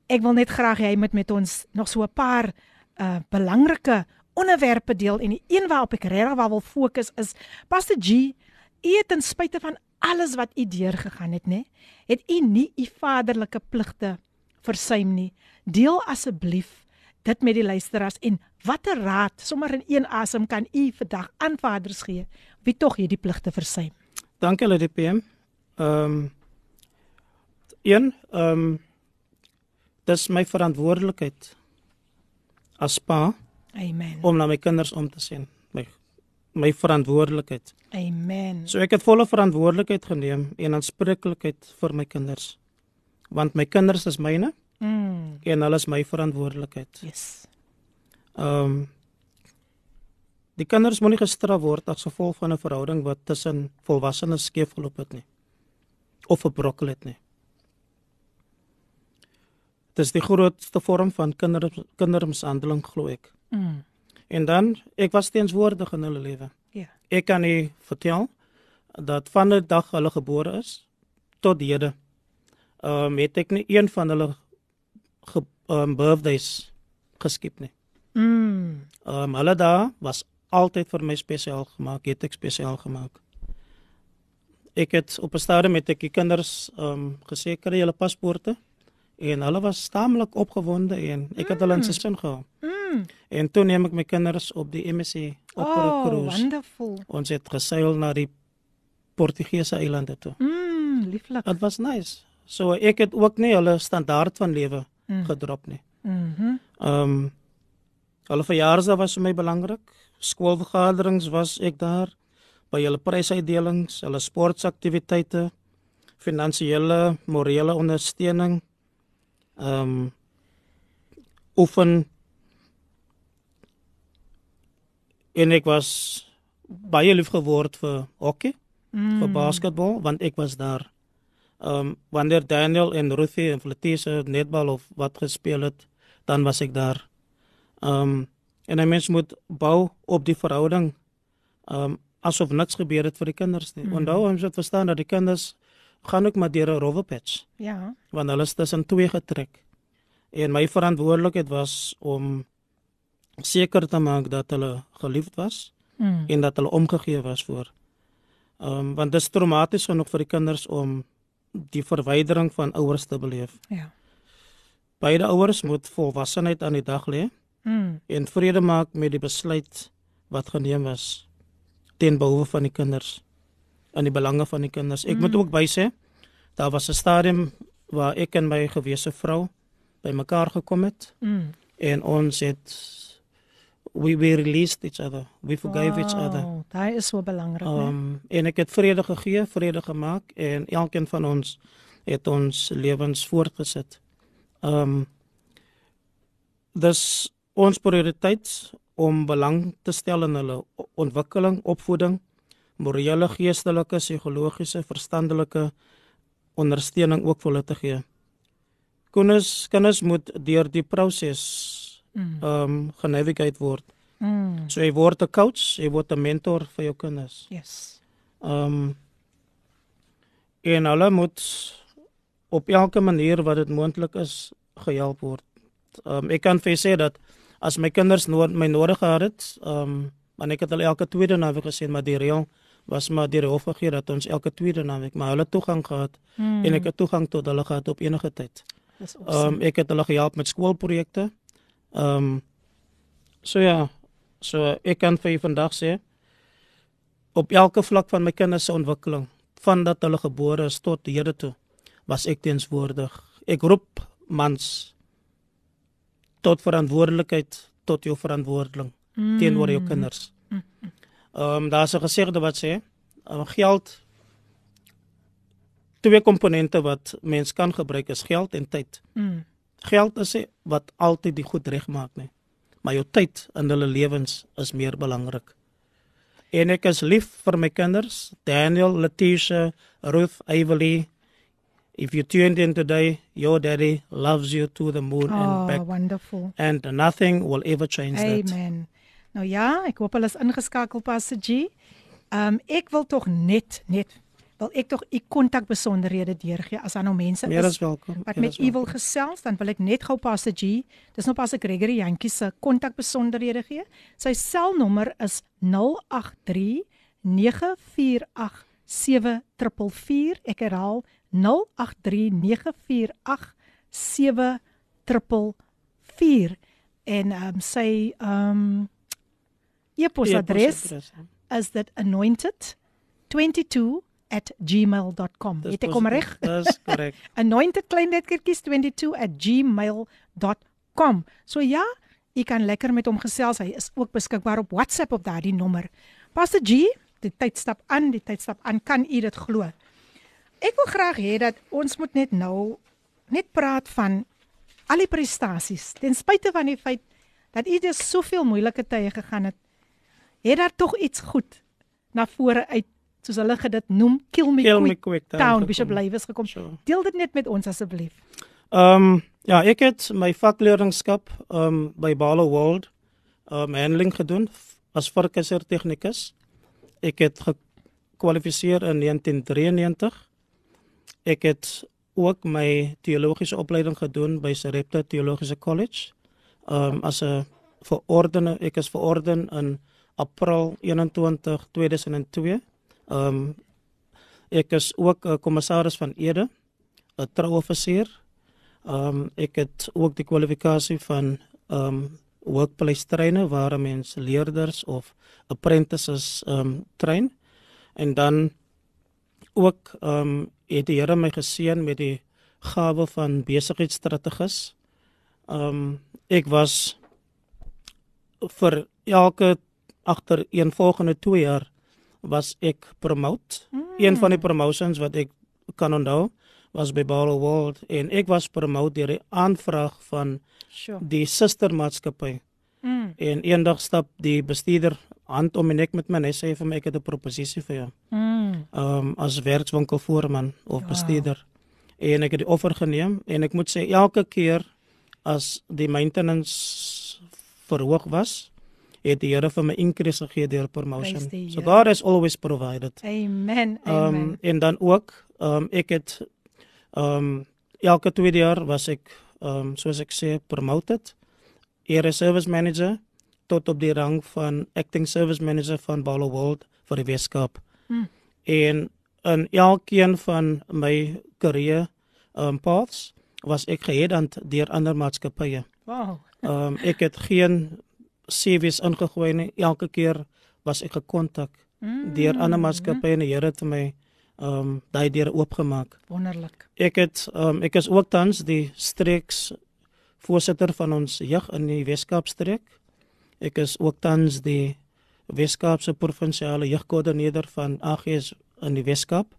ek wil net graag hê hy moet met ons nog so 'n paar uh belangrike onderwerpe deel en die een waarop ek regtig wil fokus is Pastor G, u het ten spyte van alles wat u deurgegaan het, nê, het u nie u vaderlike pligte versuim nie. Deel asseblief dit met die luisteraars en watter raad sommer in een asem kan u vandag aan vaders gee wie tog hierdie pligte versuim? Dankie Lady PM. Ehm um, een ehm um, dis my verantwoordelikheid as pa Amen. Om na my kinders om te sien. My my verantwoordelikheid. Amen. So ek het volle verantwoordelikheid geneem en aanspreeklikheid vir my kinders. Want my kinders is myne. Mm. En hulle is my verantwoordelikheid. Yes. Ehm um, Die kinders moenie gestraf word as gevolg van 'n verhouding wat tussen volwassenes skeef geloop het nie. Of verbrokkel het nie. Dit is die grootste vorm van kinder kindermishandeling glo ek. Mm. En dan ek was teenswoordig in hulle lewe. Ja. Ek kan u vertel dat van die dag hulle gebore is tot hede. Ehm um, het ek nie een van hulle ge, um, birthdays geskep nie. Mm. Ehm um, hulle daar was altyd vir my spesiaal gemaak, het ek spesiaal gemaak. Ek het op 'n stadium met ek die kinders ehm um, gesê kry julle paspoorte en hulle was staamlik opgewonde en ek het hulle in se sin gehou. Mm. En toe neem ek my kinders op die MSC op oh, cruise. Wonderful. Ons het geseil na die Portugese eilande toe. Mm, lieflik. Dit was nice. So ek het ook nie hulle standaard van lewe mm. gedrop nie. Mhm. Ehm um, hulle verjaarsdag was vir my belangrik. Skoolvergaderings was ek daar by hulle prysuitdelings, hulle sportaktiwiteite, finansiële, morele ondersteuning ehm um, oefen en ek was baie lief geword vir hockey, mm. vir basketbal want ek was daar. Ehm um, wanneer Daniel en Ruthie en Fletise netbal of wat gespeel het, dan was ek daar. Ehm um, en 'n mens moet bou op die verhouding ehm um, asof niks gebeur het vir die kinders nie. Mm. Onthou ons moet verstaan dat die kinders gaan ook maar deur 'n rowwe patch. Ja. Want hulle is tussen twee getrek. En my verantwoordelikheid was om seker te maak dat hulle geliefd was mm. en dat hulle omgegee was voor. Ehm um, want dit is traumaties genoeg vir die kinders om die verwydering van ouers te beleef. Ja. Beide ouers moet volwassenheid aan die dag lê mm. en vrede maak met die besluit wat geneem is ten behoeve van die kinders en die belange van die kinders. Ek mm. moet ook bysê daar was 'n stadium waar ek en my gewese vrou bymekaar gekom het mm. en ons het we we released each other. We forgave wow, each other. Dit is so belangrik? Um en ek het vrede gegee, vrede gemaak en elkeen van ons het ons lewens voortgesit. Um dis ons prioriteit om belang te stel in hulle ontwikkeling, opvoeding, morele, geestelike, psigologiese, verstandelike ondersteuning ook vir hulle te gee. Kinders kinders moet deur die proses Mm. ehm um, genavigate word. Mm. So jy word 'n coach, jy word 'n mentor vir jou kinders. Yes. Ehm um, en hulle moet op elke manier wat dit moontlik is gehelp word. Ehm um, ek kan vir sê dat as my kinders no my nodig gehad het, ehm um, want ek het hulle elke tweede naweek gesien, maar die reël was maar deur die hof gegee dat ons elke tweede naweek maar hulle toegang gehad Mm. en ek het toegang tot hulle gehad op enige tyd. Dis Ehm awesome. um, ek het hulle gehelp met skoolprojekte. Ehm um, so ja, so ek kan vir julle vandag sê op elke vlak van my kinders se ontwikkeling, van dat hulle gebore is tot hede toe, was ek teenswoordig. Ek roep mans tot verantwoordelikheid, tot jou verantwoordeling Mm. teenoor jou kinders. Mm. Ehm um, daar's 'n gesegde wat sê, uh, geld twee komponente wat mens kan gebruik is geld en tyd. Mm. Geld is wat altyd die goed regmaak nie. Maar jou tyd in hulle lewens is meer belangrik. En ek is lief vir my kinders, Daniel, Letitia, Ruth, Ively. If you tuned in today, your daddy loves you to the moon Oh, and back. wonderful. And nothing will ever change that. Amen. Nou ja, ek hoop hulle is ingeskakel G. Ehm um, ek wil tog net net wil ek tog u kontakbesonderhede deurgee as daar nou mense Meer is as welkom. wat meer met u wil gesels, dan wil ek net gou G. Dis nou Pastor Gregory Jantjie se kontakbesonderhede gee. Sy selnommer is 083 948 7444. Ek herhaal 083 948 7444 en ehm um, sy ehm um, e-posadres E-posadres, is dit anointed22 at gmail.com. Dis Het ek hom reg? Dis <laughs> korrek. anointed klein lettertjies 22 at gmail.com. So ja, jy kan lekker met hom gesels. Hy is ook beskikbaar op WhatsApp op daardie nommer. Pastor G, die tyd stap aan, die tyd stap aan. Kan u dit glo? Ek wil graag hê dat ons moet net nou net praat van al die prestasies. Ten spyte van die feit dat u deur soveel moeilike tye gegaan het, het daar tog iets goed na vore uit soos hulle dit noem, kill me Kill me quick, quick down town gekom. Bishop Lywes gekom. Sure. Deel dit net met ons asseblief. Ehm um, ja, ek het my vakleerlingskap ehm um, by Balo World ehm um, handling gedoen as verkeiser tegnikus. Ek het gekwalifiseer in 1993. Ek het ook my teologiese opleiding gedoen by Sarepta Theologiese College. Ehm um, as 'n verordene, ek is verorden in April 21 2002. Ehm um, ek is ook 'n kommissaris van Ede, 'n trouoffisier. Ehm um, ek het ook die kwalifikasie van ehm um, workplace trainer waar 'n mens leerders of apprentices ehm um, train en dan ook ehm um, het die Here my geseën met die gawe van besigheidsstrategus. Ehm um, ek was vir elke agter een volgende 2 jaar was ek promote. Mm. Een van die promotions wat ek kan onthou was by Balo World en ek was promote deur die aanvraag van Sure. die sustermaatskappy. Mm. En eendag stap die bestuurder hand om my nek met my en hy sê vir my ek het 'n proposisie vir jou. Mm. Um as werkswinkelvoorman of Wow. bestuurder. En ek het die offer geneem en ek moet sê elke keer as die maintenance verhoog was, het die Here vir my increase gegee deur promotion. So Here. God has always provided. Amen. Amen. Um en dan ook um ek het um elke tweede jaar was ek um soos ek sê promoted area service manager tot op die rang van acting service manager van Balo World vir die Weskaap. Hmm. En in elkeen van my career um paths was ek geheadhunt deur ander maatskappye. wow. Um ek het geen CV's ingegooi nie. Elke keer was ek gekontak Mm. deur ander maatskappye en die Here het my um daai deur oopgemaak. Wonderlik. Ek het um ek is ook tans die streeks voorsitter van ons jeug in die Weskaap streek. Ek is ook tans die Weskaapse provinsiale jeugkoördineerder van AGS in die Weskaap.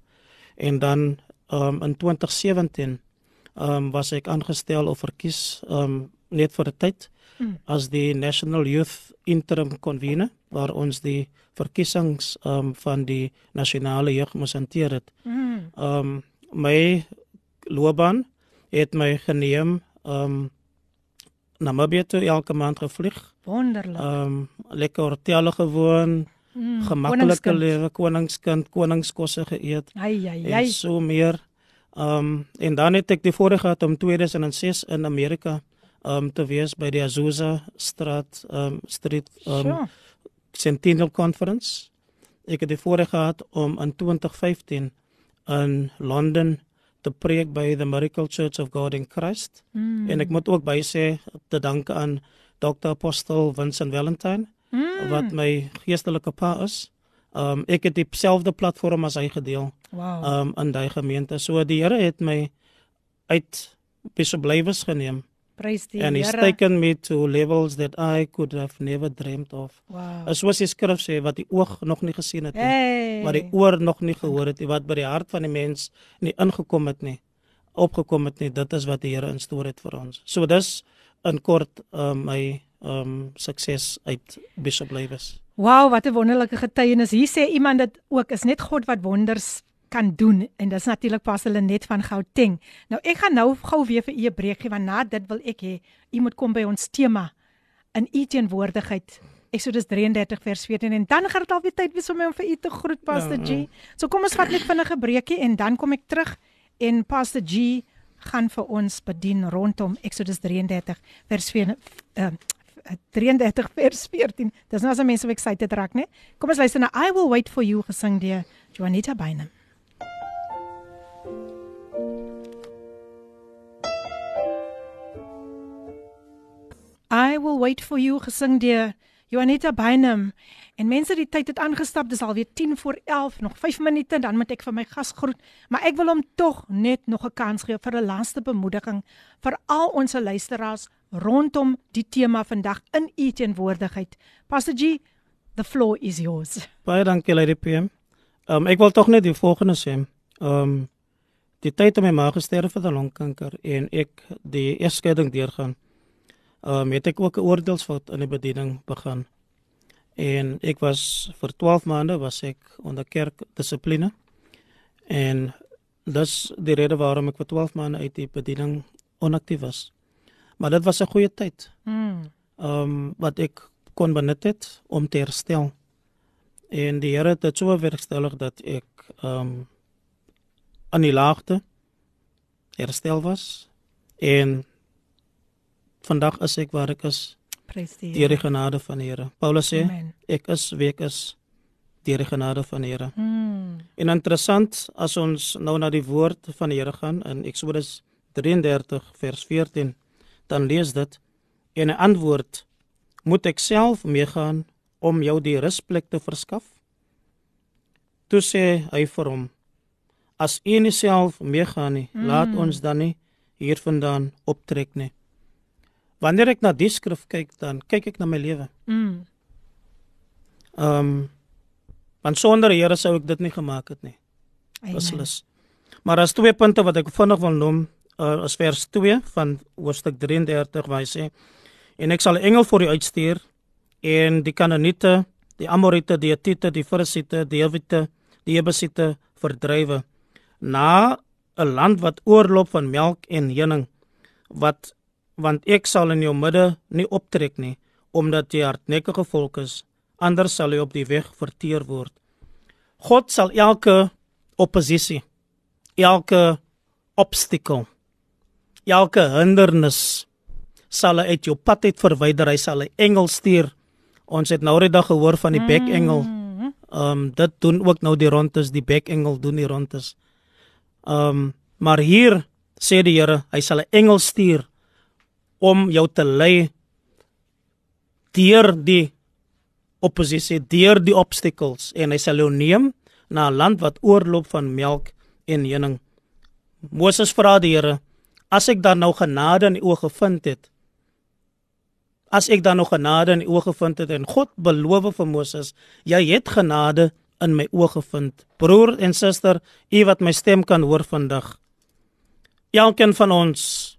En dan um in 2017 um was ek aangestel of verkies um net vir 'n tyd Mm. as die National Youth Interim Convener waar ons die verkiesings um, van die nasionale jeug moes hanteer het. Mm. Um, my loopbaan het my geneem um, Namibië toe elke maand gevlieg. Wonderlik. Um, lekker hotelle gewoon, Mm, gemaklike lewe, koningskind, koningskosse geëet. Ai ai En ai. so meer. Um, en dan het ek die voorreg gehad om 2006 in Amerika um, te wees by die Azusa Straat um, Street um, Sure. Centennial Conference. Ek het die voorreg gehad om in 2015 in Londen te preek by the Miracle Church of God in Christ. Mm. En ek moet ook bysê te danke aan Dr. Apostel Vincent Valentine Mm. wat my geestelike pa is. Um ek het dieselfde platform as hy gedeel. Wow. Um in daai gemeente. So die Here het my uit Bishop Lywes geneem. Prys die and he's Here. taken me to levels that I could have never dreamed of. Wow. Soos die skrif sê wat die oog nog nie gesien het nie, Hey. wat die oor nog nie gehoor het nie, wat by die hart van die mens nie ingekom het nie, opgekom het nie. Dit is wat die Here instoor het vir ons. So dis in kort um, my um sukses uit Bishop Lywes. Wow, wat 'n wonderlike getuienis. Hier sê iemand dit ook is net God wat wonders kan doen en dis natuurlik Pastor Lenet van Gauteng. Nou ek gaan nou gou weer vir u 'n breek gee want na dit wil ek hê u moet kom by ons tema in u teenwoordigheid. Eksodus 33 vers 14 en dan gaan dit alweer tyd wees om my om vir u te groet Pastor Ja, G. So kom ons vat net vinnige breekie en dan kom ek terug en Pastor G gaan vir ons bedien rondom Eksodus 33 vers 4 uh, 33 vers 14. Dis nou as mense so excited raak, né? Kom ons luister na I will wait for you gesing deur Juanita Bynum. I will wait for you gesing deur Juanita Bynum. En mense die tyd het aangestap, dis alweer 10 voor 11, nog 5 minute dan moet ek vir my gas groet, maar ek wil hom tog net nog 'n kans gee vir 'n laaste bemoediging vir al ons luisteraars rondom die tema vandag in u teenwoordigheid. Pastor G, the floor is yours. Baie dankie Lady PM. Um ek wil tog net die volgende sê. Um die tyd om my ma gesterf het aan longkanker en ek die egskeiding deurgaan. Um het ek ook 'n oordeelsfout in die bediening begin. En ek was vir 12 maande was ek onder kerkdissipline. En dis die rede waarom ek vir 12 maande uit die bediening onaktief was. Maar dit was 'n goeie tyd. Mm. um wat ek kon benut het om te herstel. En die Here het dit so werkstellig dat ek um aan die laagte herstel was en vandag is ek waar ek is Prys die deur die genade van die Here. Paulus sê Amen. ek is wie ek is deur die genade van die Here. Mm. En interessant as ons nou na die woord van die Here gaan in Eksodus 33 vers 14 dan lees dit en hy antwoord moet ek self meegaan om jou die rusplek te verskaf toe sê hy vir hom as u nie self meegaan nie mm. laat ons dan nie hiervandaan optrek nie wanneer ek na die skrif kyk dan kyk ek na my lewe Mm. ehm um, want sonder die Here sou ek dit nie gemaak het nie beslis. Maar as twee punte wat ek vinnig wil noem, uh, is vers 2 van hoofstuk 33 waar hy sê en ek sal 'n engel vir u uitstuur en die Kanaaniete, die Amorite, die Hittite, die Ferisiete, die Hewite, die Jebusite verdrywe na 'n land wat oorloop van melk en honing wat want ek sal in jou midde nie optrek nie omdat jy hardnekkige volk is anders sal jy op die weg verteer word God sal elke oppositie, elke obstacle, elke hindernis sal hy uit jou pad uit verwyder. Hy sal 'n engel stuur. Ons het nou die dag gehoor van die bekengel. Ehm um, dit doen ook nou die rondes, die bekengel doen die rondes. Ehm um, maar hier sê die Here, hy sal 'n engel stuur om jou te lei deur die oppositie, deur die obstacles en hy sal jou neem na 'n land wat oorloop van melk en honing. Moses vra die Here, as ek dan nou genade in u oë gevind het, as ek dan nog genade in u oë gevind het en God beloof vir Moses, jy het genade in my oë gevind. Broer en suster, u wat my stem kan hoor vandag. Elkeen van ons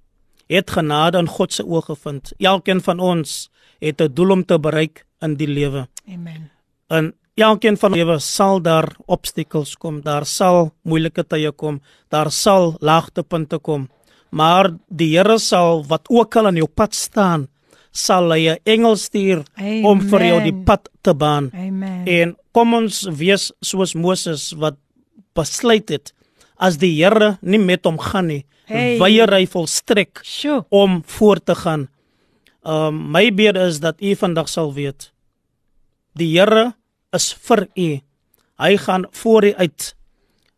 het genade in God se oë gevind. Elkeen van ons het 'n doel om te bereik in die lewe. Amen. En elkeen van lewe sal daar obstakels kom, daar sal moeilike tye kom, daar sal laagtepunte kom. Maar die Here sal wat ook al in jou pad staan, sal hy 'n engel stuur Amen. om vir jou die pad te baan. Amen. En kom ons wees soos Moses wat besluit het as die Here nie met hom gaan nie, hey. weier hy volstrek sure. om voort te gaan. Um my bid is dat u vandag sal weet die Here is vir u. Hy gaan voor u uit.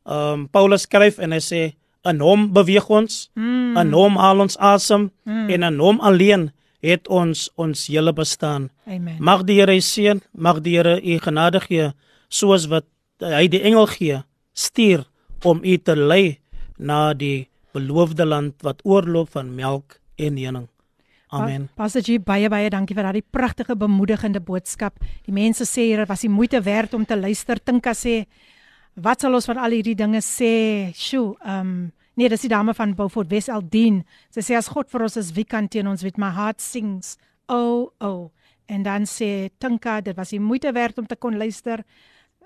Um Paulus skryf en hy sê in hom beweeg ons, mm. in hom haal ons asem mm. en in hom alleen het ons ons hele bestaan. Amen. Mag die Here seën, mag die Here u genade gee soos wat hy die engel gee stuur om u te lei na die beloofde land wat oorloop van melk en honing. Amen. Pastor G baie baie dankie vir daardie pragtige bemoedigende boodskap. Die mense sê hier was die moeite werd om te luister. Tinka sê wat sal ons van al hierdie dinge sê? Sjoe, ehm um, nee, dis die dame van Beaufort West Aldien. Sy sê as God vir ons is, wie kan teen ons? With my heart sings. Oh, oh. En dan sê Tinka, dit was die moeite werd om te kon luister.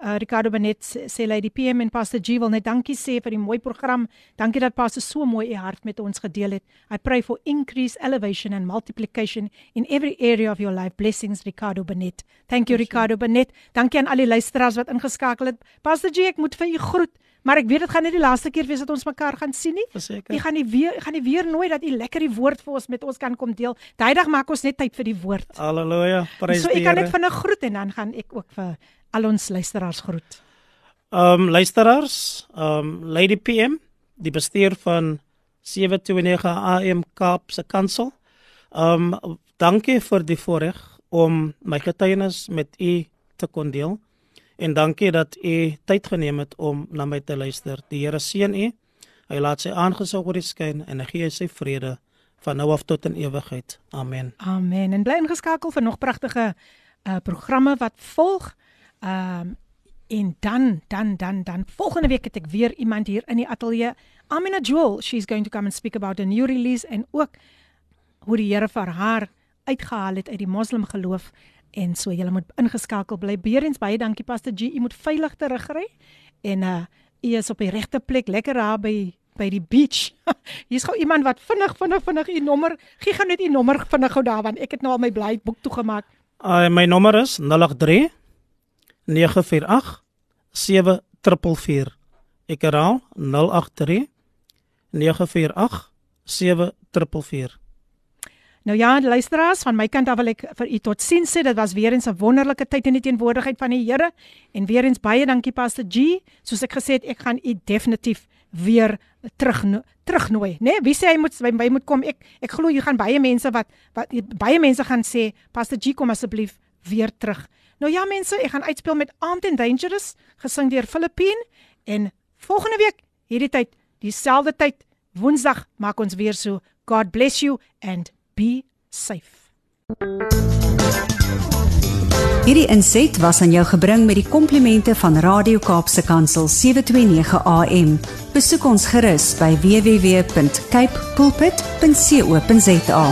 Uh, Ricardo Benet sê Lady PM en Pastor G wil net dankie sê vir die mooi program. Dankie dat Pastor so mooi u hart met ons gedeel het. I pray for increase elevation and multiplication in every area of your life. Blessings Ricardo Benet. Thank you Ricardo Benet. Dankie aan al die luisteraars wat ingeskakel het. Pastor G, ek moet vir u groet. Maar ek weet dit gaan nie die laaste keer wees dat ons mekaar gaan sien nie. Verseker. Jy gaan nie weer gaan nie weer nooi dat u lekker die woord vir ons met ons kan kom deel. Daaidag maak ons net tyd vir die woord. Halleluja. Prys die Here. So ek kan net vinnig groet en dan gaan ek ook vir al ons luisteraars groet. Ehm um, luisteraars, ehm um, Lady PM, die bestuur van 729 AM Kaap se kantoor. Ehm um, dankie vir die voorreg om my getuienis met u te kon deel. En dankie dat u tyd geneem het om na my te luister. Die Here seën u. Hy laat sy aangesig oor u skyn en hy gee sy vrede van nou af tot in ewigheid. Amen. Amen. En bly ingeskakel vir nog pragtige uh programme wat volg. Ehm um, en dan dan dan dan volgende week het ek weer iemand hier in die ateljee. Amina Jewel, she's going to come and speak about a new release en ook hoe die Here vir haar uitgehaal het uit die moslim geloof en so jy moet ingeskakel bly. Beerens baie dankie Pastor G. Jy moet veilig terugry en uh jy is op die regte plek, lekker daar by by die beach. <laughs> Hier's gou iemand wat vinnig vinnig vinnig u nommer, gee gou net u nommer vinnig gou daar want ek het nou al my bly boek toegemaak. Uh, my nommer is 083 948 7444. Ek herhaal 083 948 7444. Nou ja, luisteraars, van my kant af wil ek vir u totsiens sê. Dit was weer eens 'n wonderlike tyd in die teenwoordigheid van die Here en weer eens baie dankie Pastor G. Soos ek gesê het, ek gaan u definitief weer terug terugnooi, né? Nee, wie sê hy moet by my moet kom? Ek ek glo jy gaan baie mense wat wat baie mense gaan sê, Pastor G, kom asseblief weer terug. Nou ja mense, ek gaan uitspeel met Armed and Dangerous, gesing deur Filippine en volgende week hierdie tyd, dieselfde tyd, Woensdag maak ons weer so. God bless you and be safe. Hierdie inset was aan jou gebring met die komplimente van Radio Kaapse Kansel 729 AM. Besoek ons gerus by www.cape pulpit.co.za.